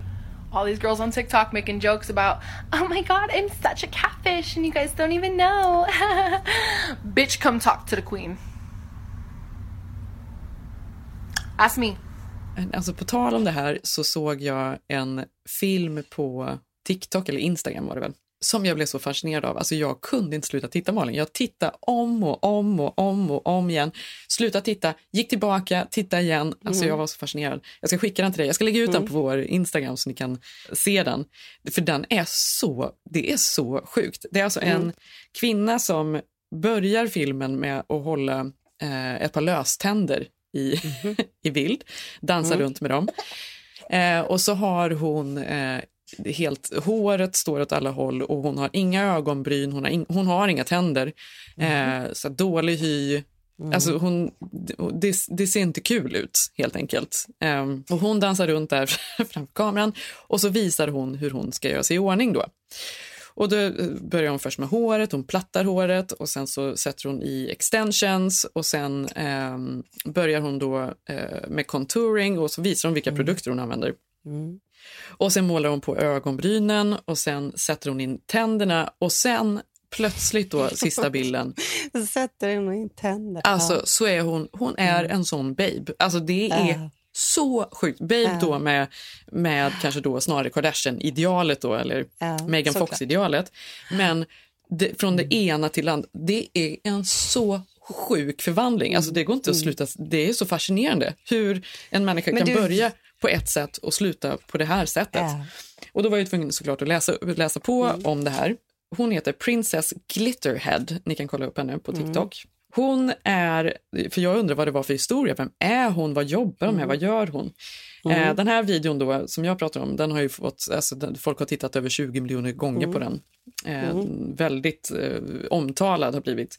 All these girls on TikTok making jokes about, oh my god, I'm such a catfish and you guys don't even know. Bitch, come talk to the queen. Ask me. Alltså på tal om det här så såg jag en film på TikTok, eller Instagram var det väl, som jag blev så fascinerad av. Alltså jag kunde inte sluta titta Malin. Jag tittade om och om och om och om igen. Sluta titta, gick tillbaka, titta igen. Alltså Mm. jag var så fascinerad. Jag ska skicka den till dig. Jag ska lägga ut den Mm. på vår Instagram så ni kan se den. För den är så, det är så sjukt. Det är alltså en Mm. kvinna som börjar filmen med att hålla eh, ett par löständer i, i bild, dansa Mm. runt med dem. Eh, och så har hon eh, helt, håret står åt alla håll och hon har inga ögonbryn, hon har, in, hon har inga tänder, eh, så dålig hy. Alltså hon, det, det ser inte kul ut helt enkelt. Eh, och hon dansar runt där framför kameran och så visar hon hur hon ska göra sig i ordning då. Och då eh, börjar hon först med håret, hon plattar håret och sen så sätter hon i extensions och sen eh, börjar hon då eh, med contouring och så visar hon vilka produkter hon använder. Mm. Och sen målar hon på ögonbrynen och sen sätter hon in tänderna och sen plötsligt då, sista bilden. Sätter hon in tänderna. Alltså så är hon, hon är en sån babe. Alltså det är Ja. så sjukt. Babe Ja. då med, med kanske då snarare Kardashian-idealet då eller Ja, Megan. Fox-idealet. Men det, från det ena till det andra, det är en så sjuk förvandling. Alltså det går inte att sluta, det är så fascinerande hur en människa Men kan du- börja på ett sätt och sluta på det här sättet. Ja. Och då var jag tvungen såklart att läsa, läsa på Mm. om det här. Hon heter Princess Glitterhead. Ni kan kolla upp henne på Mm. TikTok. Hon är, för jag undrar vad det var för historia. Vem är hon? Vad jobbar de med? Mm. Vad gör hon? Mm. Eh, den här videon då, som jag pratar om, den har ju fått, alltså, den, folk har tittat över 20 miljoner gånger på den. Eh, Mm. Väldigt eh, omtalad har blivit.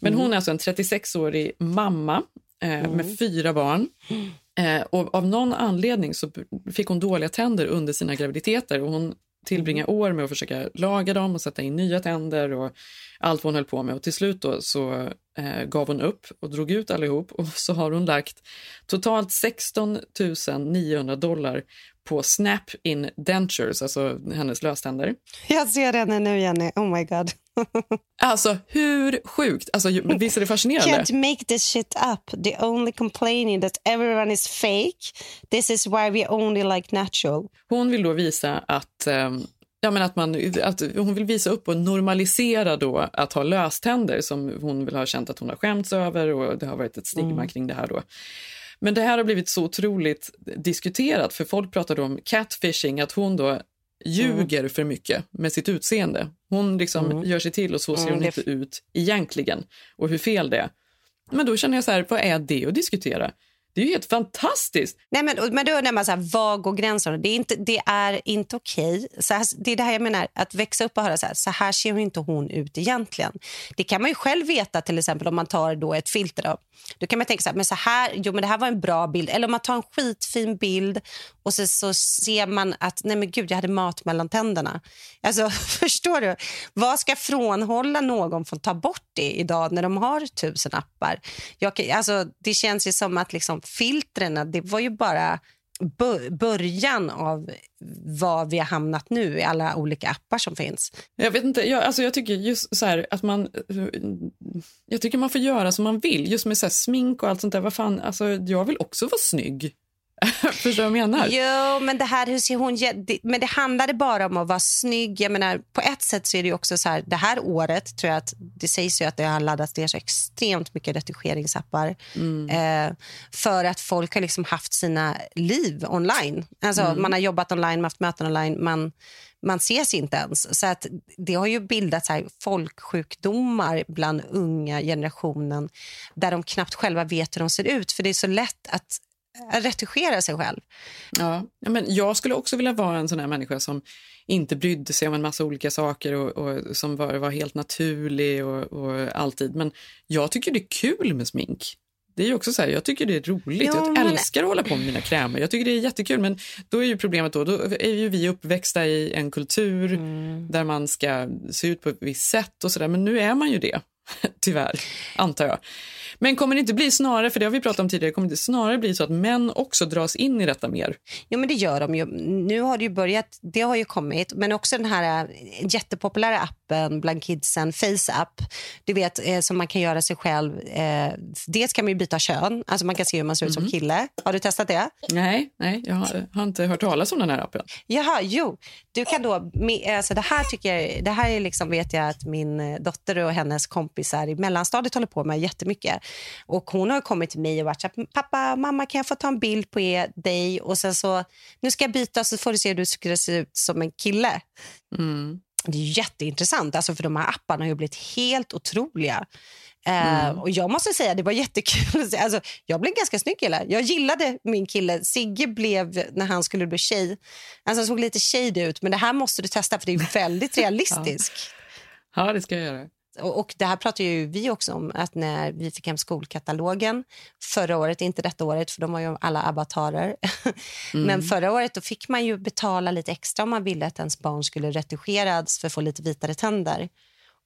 Men Mm. hon är alltså en 36-årig mamma eh, med fyra barn. Eh, och av någon anledning så fick hon dåliga tänder under sina graviditeter och hon tillbringade år med att försöka laga dem och sätta in nya tänder och allt vad hon höll på med. Och till slut då så eh, gav hon upp och drog ut allihop och så har hon lagt totalt 16 900 dollar på Snap in Dentures, alltså hennes löständer. Jag ser henne nu, Jenny. Oh my god. Alltså hur sjukt? Alltså, visst är det fascinerande? Can't make this shit up. The only complaining that everyone is fake. This is why we only like natural. Hon vill då visa att, ehm, ja, men att, man, att hon vill visa upp och normalisera då att ha löständer som hon vill ha känt att hon har skämts över och det har varit ett stigma Mm. kring det här då. Men det här har blivit så otroligt diskuterat för folk pratar om catfishing, att hon då ljuger för mycket med sitt utseende. Hon liksom Mm. gör sig till och så ser Mm, hon inte ut egentligen och hur fel det är. Men då känner jag så här, vad är det att diskutera? Det är ju helt fantastiskt. Nej, men, men då undrar man så här, var går gränsen? Det är inte, det är inte okej. Så här, det är det här jag menar, att växa upp och höra så här, så här ser ju inte hon ut egentligen. Det kan man ju själv veta till exempel om man tar då ett filter. Då, då kan man tänka så här, men så här, jo men det här var en bra bild. Eller om man tar en skitfin bild och så, så ser man att, nej men gud jag hade mat mellan tänderna. Alltså förstår du? Vad ska frånhålla någon från att ta bort det idag när de har tusen appar? Jag, alltså, det känns ju som att liksom, filtren, det var ju bara början av vad vi har hamnat nu i alla olika appar som finns. Jag vet inte, jag, alltså jag tycker just så här att man... Jag tycker man får göra som man vill, just med så här smink och allt sånt där. Vad fan, alltså jag vill också vara snygg. Förstår du vad jag menar? Jo, men det här, hur ser hon... Men det handlade bara om att vara snygg. Jag menar, på ett sätt så är det också så här, det här året tror jag att det sägs ju att det har laddats ner så extremt mycket retigeringsappar. Eh, för att folk har liksom haft sina liv online. Alltså, Mm. Man har jobbat online, man haft möten online. Man, man ses inte ens. Så att det har ju bildat så här folksjukdomar bland unga generationen där de knappt själva vet hur de ser ut. För det är så lätt att retuschera sig själv. Ja, men jag skulle också vilja vara en sån här människa som inte brydde sig om en massa olika saker och, och som var, var helt naturlig och, och alltid. Men jag tycker det är kul med smink. Det är ju också så här, jag tycker det är roligt. Jo, jag men- älskar att hålla på med mina krämer. Jag tycker det är jättekul. Men då är ju problemet då, då är ju vi uppväxta i en kultur Mm. där man ska se ut på ett visst sätt och sådär. Men nu är man ju det, tyvärr, antar jag. Men kommer det inte bli snarare, för det har vi pratat om tidigare, kommer det inte snarare bli så att män också dras in i detta mer? Jo, men det gör de ju. Nu har det ju börjat, det har ju kommit, men också den här eh, jättepopulära appen bland kidsen, FaceApp, du vet, eh, som man kan göra sig själv. Eh, dels kan man ju byta kön, alltså man kan se hur man ser ut som kille. Har du testat det? Nej, nej, jag har, har inte hört talas om den här appen. Jaha, jo. Du kan då, alltså det här tycker jag, det här är liksom, vet jag att min dotter och hennes kompisar i mellanstadiet håller på med jättemycket. Och hon har kommit till mig och varit så här, pappa, mamma kan jag få ta en bild på er, dig och sen så, nu ska jag byta så får du se hur du skulle se ut som en kille. Mm. Det är jätteintressant, alltså för de här apparna har ju blivit helt otroliga. Eh, Mm. och jag måste säga, det var jättekul. Alltså, jag blev en ganska snygg kille. Jag gillade min kille. Sigge blev, när han skulle bli tjej, alltså han såg lite shade ut. Men det här måste du testa för det är väldigt realistiskt. Ja, det ska jag göra. Och och det här pratar ju vi också om, att när vi fick hem skolkatalogen förra året, inte detta året för de var ju alla avatarer, Mm. men förra året då fick man ju betala lite extra om man ville att ens barn skulle retuscheras för att få lite vitare tänder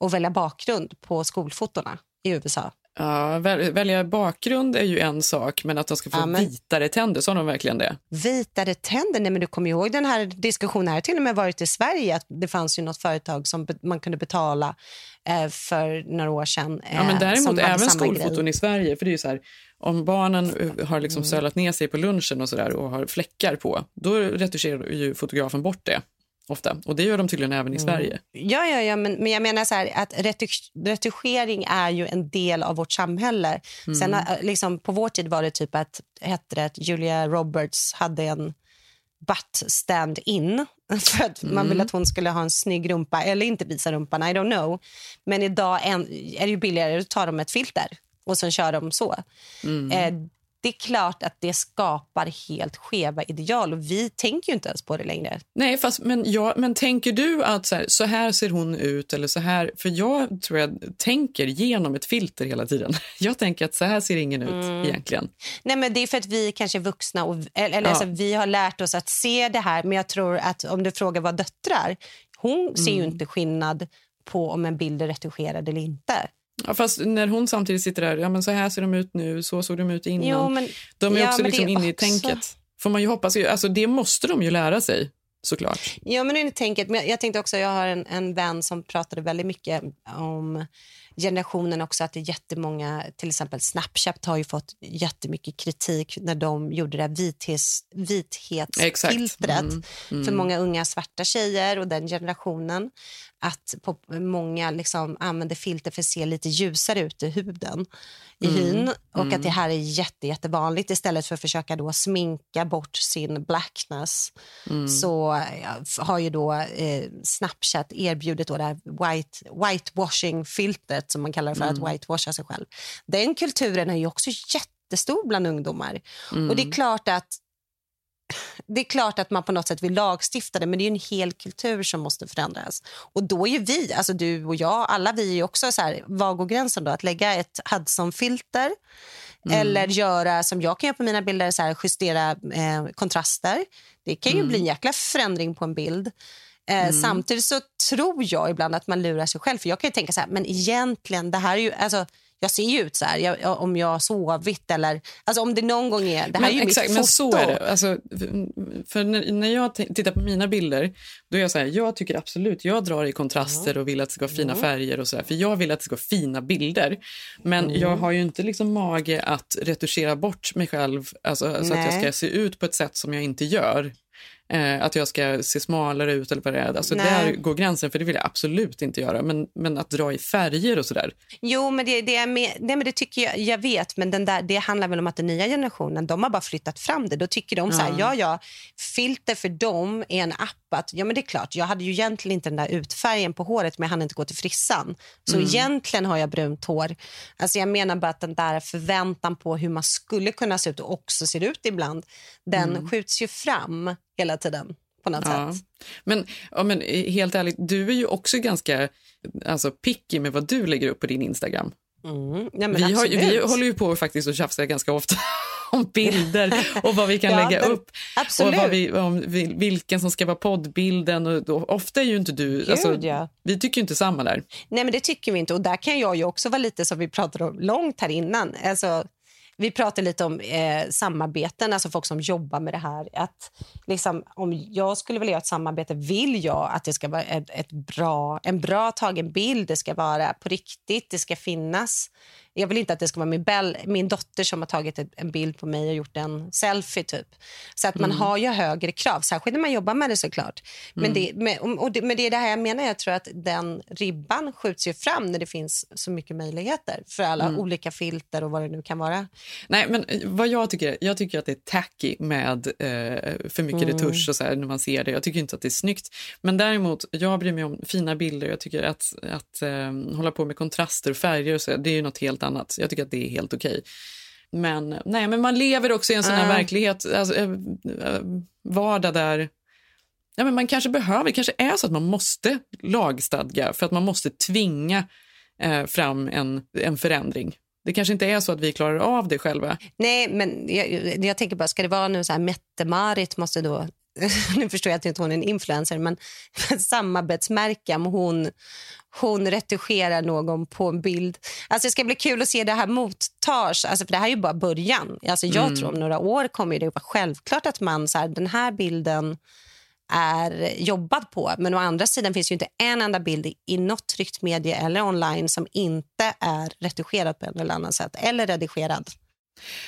och välja bakgrund på skolfotona i USA. Ja, väl, välja bakgrund är ju en sak, men att de ska få Ja, men- vitare tänder, sa de verkligen det? Vitare tänder? Nej, men du kommer ihåg den här diskussionen här till och med varit i Sverige att det fanns ju något företag som man kunde betala eh, för några år sedan. Eh, Ja, men som däremot även skolfoton grej. i Sverige. För det är så här, om barnen eh, har liksom Mm. sölat ner sig på lunchen och, så där, och har fläckar på, då retuscherar ju fotografen bort det ofta. Och det gör de tydligen även i Mm. Sverige. Ja, ja, ja men, men jag menar så här att retu- retuschering är ju en del av vårt samhälle. Mm. Sen eh, liksom, på vår tid var det typ att, hette det att Julia Roberts hade en butt stand-in för att man Mm. ville att hon skulle ha en snygg rumpa eller inte visa rumpan, I don't know. Men idag är det ju billigare att ta dem ett filter och sen kör de så. Mm. Eh, det är klart att det skapar helt skeva ideal och vi tänker ju inte ens på det längre. Nej, fast, men, ja, men tänker du att så här, så här ser hon ut? eller så här? För jag tror jag tänker genom ett filter hela tiden. Jag tänker att så här ser ingen ut Mm. egentligen. Nej, men det är för att vi kanske är vuxna och eller, Ja. alltså, vi har lärt oss att se det här. Men jag tror att om du frågar vad döttrar, hon ser ju Mm. inte skillnad på om en bild är retuscherad eller inte. Ja, fast när hon samtidigt sitter där, ja men så här ser de ut nu, så såg de ut innan. Jo, men- de är ja, också liksom är inne i också- tänket. Får man ju hoppas. Alltså det måste de ju lära sig, såklart. Ja, men det är tänket. Men jag tänkte också, jag har en, en vän som pratade väldigt mycket om generationen också, att det är jättemånga, till exempel Snapchat har ju fått jättemycket kritik när de gjorde det vithets, vithetsfiltret Mm, mm. för många unga svarta tjejer och den generationen. Att på, många liksom använder filter för att se lite ljusare ut i huden, i Mm, hyn. Och mm. att det här är jätte, jättevanligt istället för att försaka då sminka bort sin blackness. Mm. Så har ju då eh, Snapchat erbjudit då det här white, whitewashing-filtret som man kallar för, Mm. att whitewasha sig själv. Den kulturen är ju också jättestor bland ungdomar. Mm. Och det är klart att det är klart att man på något sätt vill lagstifta det, men det är en hel kultur som måste förändras. Och då är vi, alltså du och jag, alla vi är också så här, var går gränsen då? Att lägga ett Hudson-filter Mm. eller göra som jag kan göra på mina bilder, så här, justera eh, kontraster. Det kan ju Mm. bli en jäkla förändring på en bild. Eh, Mm. Samtidigt så tror jag ibland att man lurar sig själv. För Jag kan ju tänka så här, men egentligen, det här är ju... Alltså, jag ser ju ut så här, jag, om jag har sovit eller... Alltså om det någon gång är... Det här men, är ju exakt, mitt men foto. så är det. Alltså, för när, när jag tittar på mina bilder, då är jag så här, jag tycker absolut, jag drar i kontraster och vill att det ska vara fina Mm. färger och så här, för jag vill att det ska vara fina bilder. Men Mm. jag har ju inte liksom mage att retuschera bort mig själv, alltså, så att jag ska se ut på ett sätt som jag inte gör. Eh, att jag ska se smalare ut eller vad det är. Alltså, Nej. där går gränsen, för det vill jag absolut inte göra. Men, men att dra i färger och sådär. Jo, men det, det, är med, nej, men det tycker jag, jag vet. Men den där, det handlar väl om att den nya generationen de har bara flyttat fram det. Då tycker de så här, Ja. ja, ja, filter för dem är en app. Att, ja, men det är klart, jag hade ju egentligen inte den där utfärgen på håret men jag hann inte gå till frissan. Så Mm. egentligen har jag brunt hår. Alltså jag menar bara att den där förväntan på hur man skulle kunna se ut och också ser ut ibland, den Mm. skjuts ju fram hela tiden på något Ja. sätt. Men, ja, men eh, helt ärligt, du är ju också ganska alltså, picky med vad du lägger upp på din Instagram. Mm. Ja, vi, har, vi håller ju på faktiskt att tjafsa ganska ofta om bilder och vad vi kan Ja, lägga men- upp. absolut. Och vad vi, om vil- vilken som ska vara poddbilden. Och då, ofta är ju inte du... Gud, alltså, ja. Vi tycker inte samma där. Nej, men det tycker vi inte. Och där kan jag ju också vara lite som vi pratade om långt här innan. Alltså, vi pratade lite om eh, samarbeten, alltså folk som jobbar med det här. Att, liksom, om jag skulle vilja göra ett samarbete vill jag att det ska vara ett, ett bra, en bra tagen bild. Det ska vara på riktigt, det ska finnas. Jag vill inte att det ska vara min, bell, min dotter som har tagit en bild på mig och gjort en selfie. typ. Så att man Mm. har ju högre krav, särskilt när man jobbar med det såklart. Men, Mm. det, men, och det, men det är det här jag menar. Jag tror att den ribban skjuts ju fram när det finns så mycket möjligheter för alla Mm. olika filter och vad det nu kan vara. Nej, men eh, vad jag tycker, jag tycker att det är tacky med eh, för mycket Mm. retusch och så här, när man ser det. Jag tycker inte att det är snyggt. Men däremot, jag bryr mig om fina bilder. Jag tycker att, att eh, hålla på med kontraster och färger och så, det är ju något helt annat. Jag tycker att det är helt okej. Men, nej, men man lever också i en sån här Ah. verklighet, alltså, eh, eh, vardag där Ja, men man kanske behöver, kanske är så att man måste lagstadga för att man måste tvinga eh, fram en, en förändring. Det kanske inte är så att vi klarar av det själva. Nej, men jag, jag tänker bara, ska det vara nu så här Mette-Marit måste då nu förstår jag att inte hon är en influencer, men samarbetsmärke om hon, hon retuscherar någon på en bild. Alltså det ska bli kul att se det här mottas. Alltså för det här är ju bara början. Alltså jag Mm. tror om några år kommer det vara självklart att man så här, den här bilden är jobbad på. Men å andra sidan finns ju inte en enda bild i- i något tryckt medie eller online som inte är retuscherad på en eller annan sätt. Eller redigerad.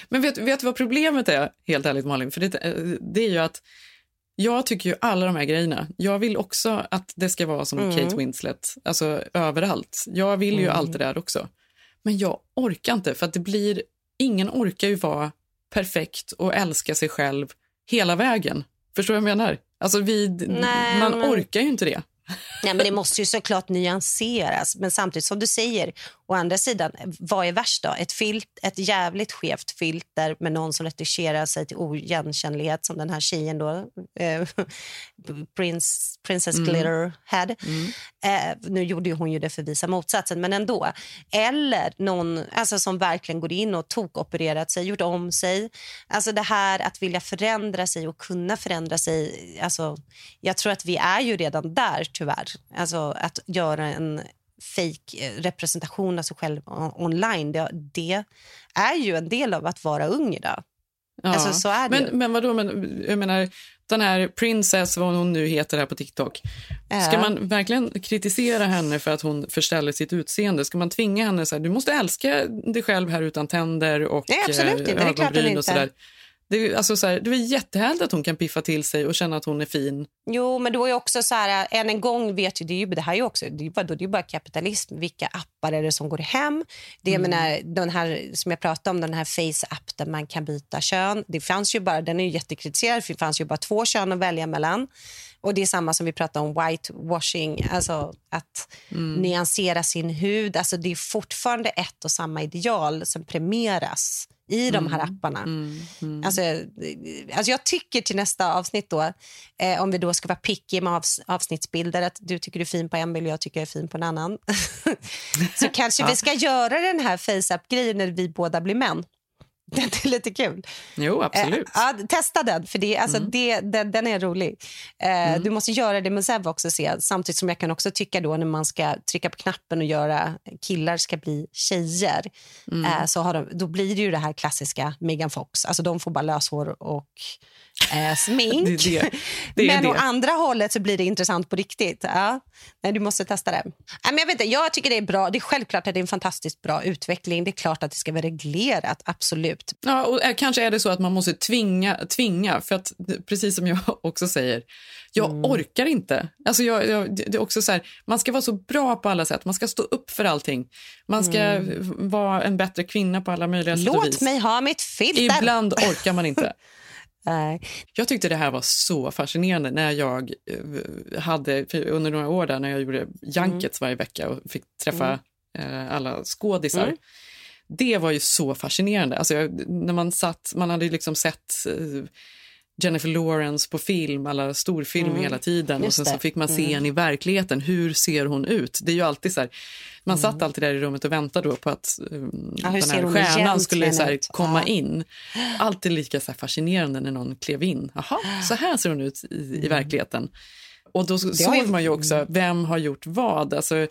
Men vet, vet du vad problemet är, helt ärligt Malin? För det, eh, det är ju att jag tycker ju alla de här grejerna, jag vill också att det ska vara som Mm. Kate Winslet, alltså överallt. Jag vill ju Mm. allt det där också. Men jag orkar inte, för att det blir, ingen orkar ju vara perfekt och älska sig själv hela vägen. Förstår du vad jag menar? Alltså vi, Nej, man men- orkar ju inte det. Nej, men det måste ju såklart nyanseras. Men samtidigt som du säger, å andra sidan, vad är värst då? Ett, filt, ett jävligt skevt filter med någon som retuscherar sig till oigenkännlighet som den här tjejen då, eh, Prince, Princess Mm. Glitterhead. Eh, nu gjorde hon ju det för visa motsatsen, men ändå. Eller någon alltså, som verkligen går in och tokopererat sig, gjort om sig. Alltså det här att vilja förändra sig och kunna förändra sig. Alltså, jag tror att vi är ju redan där tyvärr. Alltså att göra en fake representation av sig själv online. Det, det är ju en del av att vara ung idag. Ja. Alltså, så är det men, men vadå, men, jag menar, den här Princess, vad hon nu heter här på TikTok. Ska Ja. man verkligen kritisera henne för att hon förställer sitt utseende? Ska man tvinga henne så här, du måste älska dig själv här utan tänder och Nej, absolut eh, inte. Det är klart inte. och sådär? Det alltså, så här, det är jättehärligt att hon kan piffa till sig och känna att hon är fin. Jo, men då är också så här, än en gång vet ju, det, är ju, det här är ju också, det är bara, det är bara kapitalism. Vilka appar är det som går hem? Det, Mm. menar, den här som jag pratade om, den här face-app där man kan byta kön. Det fanns ju bara, den är ju jättekritiserad, för det fanns ju bara två kön att välja mellan. Och det är samma som vi pratade om whitewashing, alltså att Mm. nyansera sin hud. Alltså det är fortfarande ett och samma ideal som premieras i de här Mm. apparna. Alltså, eh, alltså jag tycker till nästa avsnitt då, eh, om vi då ska vara picky med avs avsnittsbilder, att du tycker du är fin på en bild och jag tycker jag är fin på en annan. så kanske vi ska göra den här face-up-grejen när vi båda blir män. Det är lite kul. Jo, absolut. Eh, ja, testa den, för det, alltså, det, den, den är rolig. Eh, Du måste göra det med Zev också, se. samtidigt som jag kan också tycka då när man ska trycka på knappen och göra killar ska bli tjejer, Mm. eh, så har de, då blir det ju det här klassiska Megan Fox. Alltså de får bara löshår och eh, smink. Det är det. Det är men det. å andra hållet så blir det intressant på riktigt. Ja. Nej, du måste testa det. Nej, men jag, vet inte, jag tycker det är bra. Det är självklart att det är en fantastiskt bra utveckling. Det är klart att det ska vara reglerat, absolut. Ja, och eh, kanske är det så att man måste tvinga, tvinga för att precis som jag också säger, jag Mm. orkar inte. Alltså jag, jag, det är också så här, man ska vara så bra på alla sätt, man ska stå upp för allting. Man ska Mm. vara en bättre kvinna på alla möjliga sätt och Låt mig ha mitt filter. Ibland orkar man inte. Nej. Jag tyckte det här var så fascinerande när jag eh, hade, under några år där när jag gjorde Junkets varje vecka och fick träffa eh, alla skådisar. Mm. Det var ju så fascinerande. Alltså jag, när man satt, man hade ju liksom sett eh, Jennifer Lawrence på film, alla storfilmer Mm. hela tiden. Och Just sen så fick man se Mm. henne i verkligheten. Hur ser hon ut? Det är ju alltid så här, man satt alltid där i rummet och väntade då på att um, Mm. Ja, den här stjärnan skulle så här, komma Ja. in. Alltid lika så fascinerande när någon klev in. Jaha, så här ser hon ut i, i verkligen. Och då såg ju- man ju också vem har gjort vad. Alltså,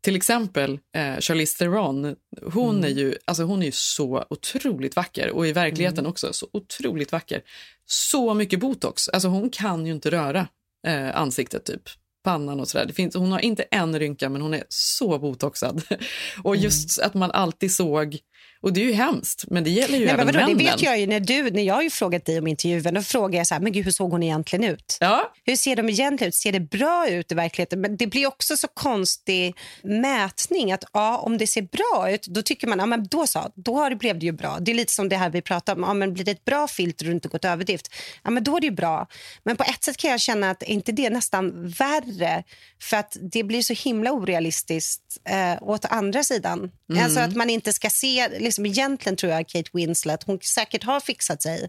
till exempel eh, Charlize Theron, hon, är ju, alltså, hon är ju så otroligt vacker och i verkligheten också så otroligt vacker. Så mycket botox, alltså hon kan ju inte röra eh, ansiktet typ. Pannan och sådär. Det finns, hon har inte en rynka men hon är så botoxad. Och just att man alltid såg, och det är ju hemskt, men det gäller ju Nej, även vadå, det männen. vet jag ju när, du, när jag har ju frågat dig om intervjun. Då frågar jag så här, men gud, hur såg hon egentligen ut? Ja. Hur ser de egentligen ut? Ser det bra ut i verkligheten? Men det blir också så konstig mätning. att ja, Om det ser bra ut, då tycker man ja, men då så, då har det, blev det ju bra. Det är lite som det här vi pratade om. Ja, men blir det ett bra filter och inte gått överdrift, ja, men då är det ju bra. Men på ett sätt kan jag känna att är inte det nästan värre? För att det blir så himla orealistiskt eh, åt andra sidan. Mm. Alltså att man inte ska se, liksom, egentligen tror jag Kate Winslet, hon säkert har fixat sig.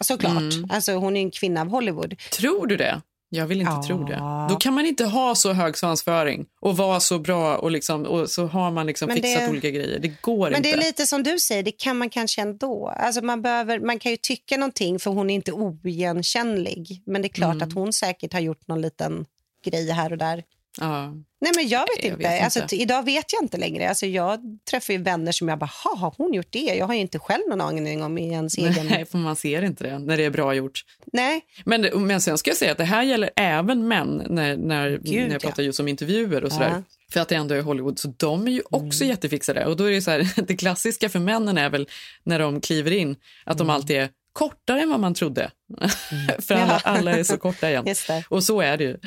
Såklart. Mm. Alltså, hon är en kvinna av Hollywood. Tror du det? Jag vill inte tro det. Då kan man inte ha så hög svansföring och vara så bra och, liksom, och så har man liksom Men fixat det- olika grejer. Det går Men inte. det är lite som du säger, det kan man kanske ändå. Alltså man, behöver, man kan ju tycka någonting för hon är inte oigenkännlig. Men det är klart Mm. att hon säkert har gjort någon liten grej här och där. Ja. Nej men jag vet Jag inte. vet Alltså, inte. idag vet jag inte längre. Alltså, jag träffar ju vänner som jag bara, "Ha, har hon gjort det? Jag har ju inte själv någon aning om ens egen... Nej, för man ser inte det när det är bra gjort. Nej. Men, men sen ska jag säga att det här gäller även män när, när, Gud, när jag ja. pratar just om intervjuer och sådär. Ja. För att det ändå är Hollywood, så de är ju också jättefixade. Och då är det så här, det klassiska för männen är väl när de kliver in, att de alltid är kortare än vad man trodde. för alla, alla är så korta igen. Och så är det ju.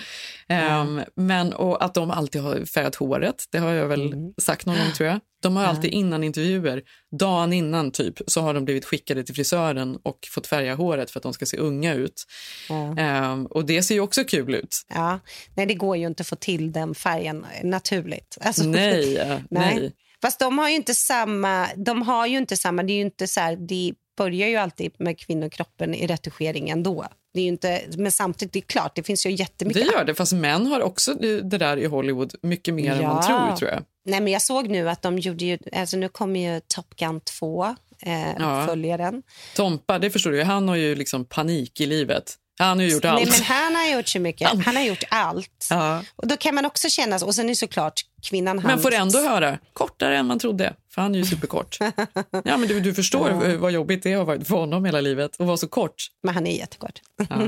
Ehm, men, och att de alltid har färgat håret, det har jag väl sagt någon gång tror jag. De har alltid innan intervjuer, dagen innan typ, så har de blivit skickade till frisören och fått färga håret för att de ska se unga ut. Ehm, och det ser ju också kul ut. Ja. Nej, det går ju inte att få till den färgen naturligt. Alltså, Nej, eh, nej. Fast de har ju inte samma... De har ju inte samma... Det är ju inte så här, det börjar ju alltid med kvinnokroppen i retuschering ändå. Det är inte, men samtidigt, det är klart, det finns ju jättemycket... Det gör det, fast män har också det där i Hollywood mycket mer än man tror, tror jag. Nej, men jag såg nu att de gjorde ju... Alltså nu kommer ju Top Gun 2, eh, Ja. följaren. Tompa, det förstår du, han har ju liksom panik i livet. Han har ju gjort allt. Nej, men han har gjort så mycket. Han har gjort allt. Ja. Och då kan man också känna... Och sen är såklart kvinnan... Men får ändå höra, kortare än man trodde, för han är ju superkort. ja, men du, du förstår Ja. vad jobbigt det har varit för honom hela livet att vara så kort. Men han är jättekort. Ja.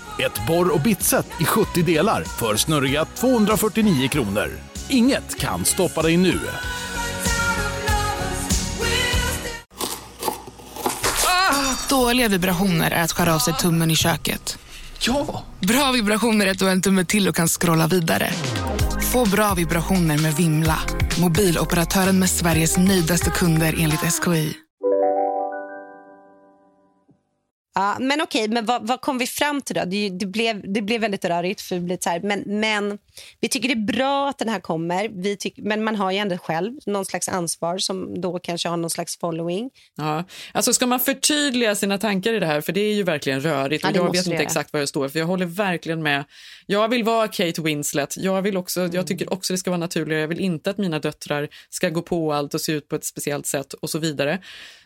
Ett borr och bitset i 70 delar för snurriga 249 kronor. Inget kan stoppa dig nu. Dåliga vibrationer är att skära av sig tummen i köket. Ja! Bra vibrationer är att du har en tumme till och kan scrolla vidare. Få bra vibrationer med Vimla. Mobiloperatören med Sveriges nöjdaste kunder enligt SKI. Ja, men okej, men vad, vad kom vi fram till då? Det, det, blev, det blev väldigt rörigt. För det blev så här, men, men vi tycker det är bra att den här kommer. Vi tyck, men man har ju ändå själv någon slags ansvar som då kanske har någon slags following. Ja. Alltså ska man förtydliga sina tankar i det här, för det är ju verkligen rörigt Ja, det jag vet inte exakt vad jag står för. Jag håller verkligen med. Jag vill vara Kate Winslet. Jag, vill också, Mm. jag tycker också det ska vara naturligare. Jag vill inte att mina döttrar ska gå på allt och se ut på ett speciellt sätt och så vidare.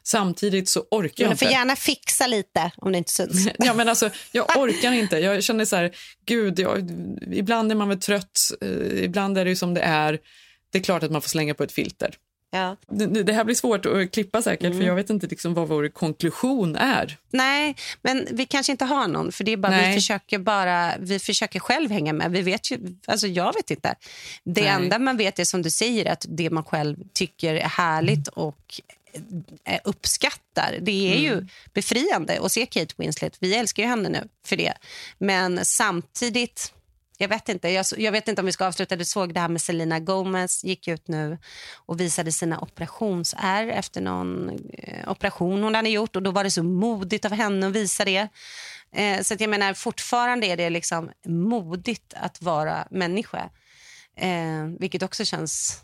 Samtidigt så orkar jag Men du inte. får gärna fixa lite om det inte syns. Ja, men alltså, jag orkar inte. Jag känner så här, gud, jag, ibland är man väl trött, eh, ibland är det som det är. Det är klart att man får slänga på ett filter. Ja. Det, det här blir svårt att klippa säkert, Mm. för jag vet inte liksom vad vår konklusion är. Nej, men vi kanske inte har någon. För det är bara, vi, försöker bara, vi försöker själv hänga med. Vi vet ju, alltså jag vet inte. Det Nej. enda man vet är som du säger att det man själv tycker är härligt och eh, uppskattar. Det är ju Mm. befriande att se Kate Winslet. Vi älskar ju henne nu för det. Men samtidigt... Jag vet inte jag, jag vet inte om vi ska avsluta. Du såg det här med Selena Gomez. gick ut nu och visade sina operationsärr efter någon eh, operation hon hade gjort. Och Då var det så modigt av henne att visa det. Eh, så jag menar, fortfarande är det liksom modigt att vara människa. Eh, vilket också känns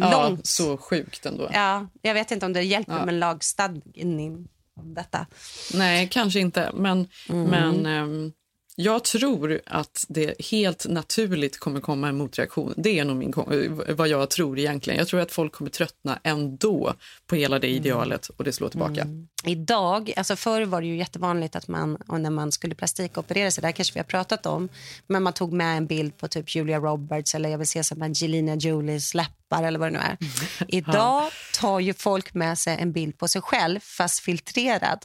Ja, långt. så sjukt ändå. Ja, jag vet inte om det hjälper Ja. med lagstadgning om detta. Nej, kanske inte. Men, Mm. men ehm, jag tror att det helt naturligt kommer komma en motreaktion. Det är nog min, vad jag tror egentligen. Jag tror att folk kommer tröttna ändå på hela det idealet och det slår tillbaka. Idag, alltså förr var det ju jättevanligt att man, när man skulle plastikoperera sig, det kanske vi har pratat om, men man tog med en bild på typ Julia Roberts eller jag vill se som Angelina Jolies läppar eller vad det nu är. Idag tar ju folk med sig en bild på sig själv fast filtrerad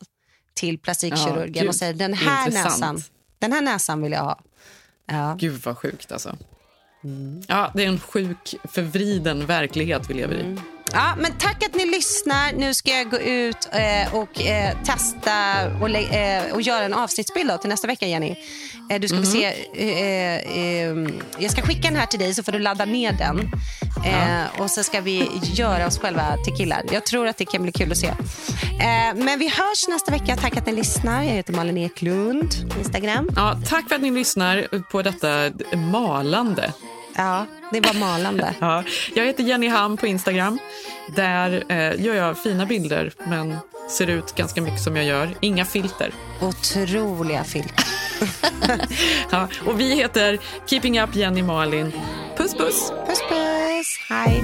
till plastikkirurgen Ja, och säger den här intressant. näsan, den här näsan vill jag ha. Ja. Gud vad sjukt alltså. Ja, det är en sjuk, förvriden verklighet vi lever i. Ja, men tack att ni lyssnar. Nu ska jag gå ut eh, och eh, testa och, eh, och göra en avsnittsbild då, till nästa vecka, Jenny. Eh, du ska Mhm. se, eh, eh, jag ska skicka den här till dig så får du ladda ner den. Eh, Och så ska vi göra oss själva till killar. Jag tror att det kan bli kul att se. Men vi hörs nästa vecka. Tack att ni lyssnar. Jag heter Malin Eklund på Instagram. Ja, tack för att ni lyssnar på detta malande. Ja, det var malande. Ja, jag heter Jenny Ham på Instagram. Där eh, gör jag fina bilder, men ser ut ganska mycket som jag gör. Inga filter. Otroliga filter. ja, och vi heter Keeping Up Jenny Malin. Puss, puss! Puss, puss! Hej!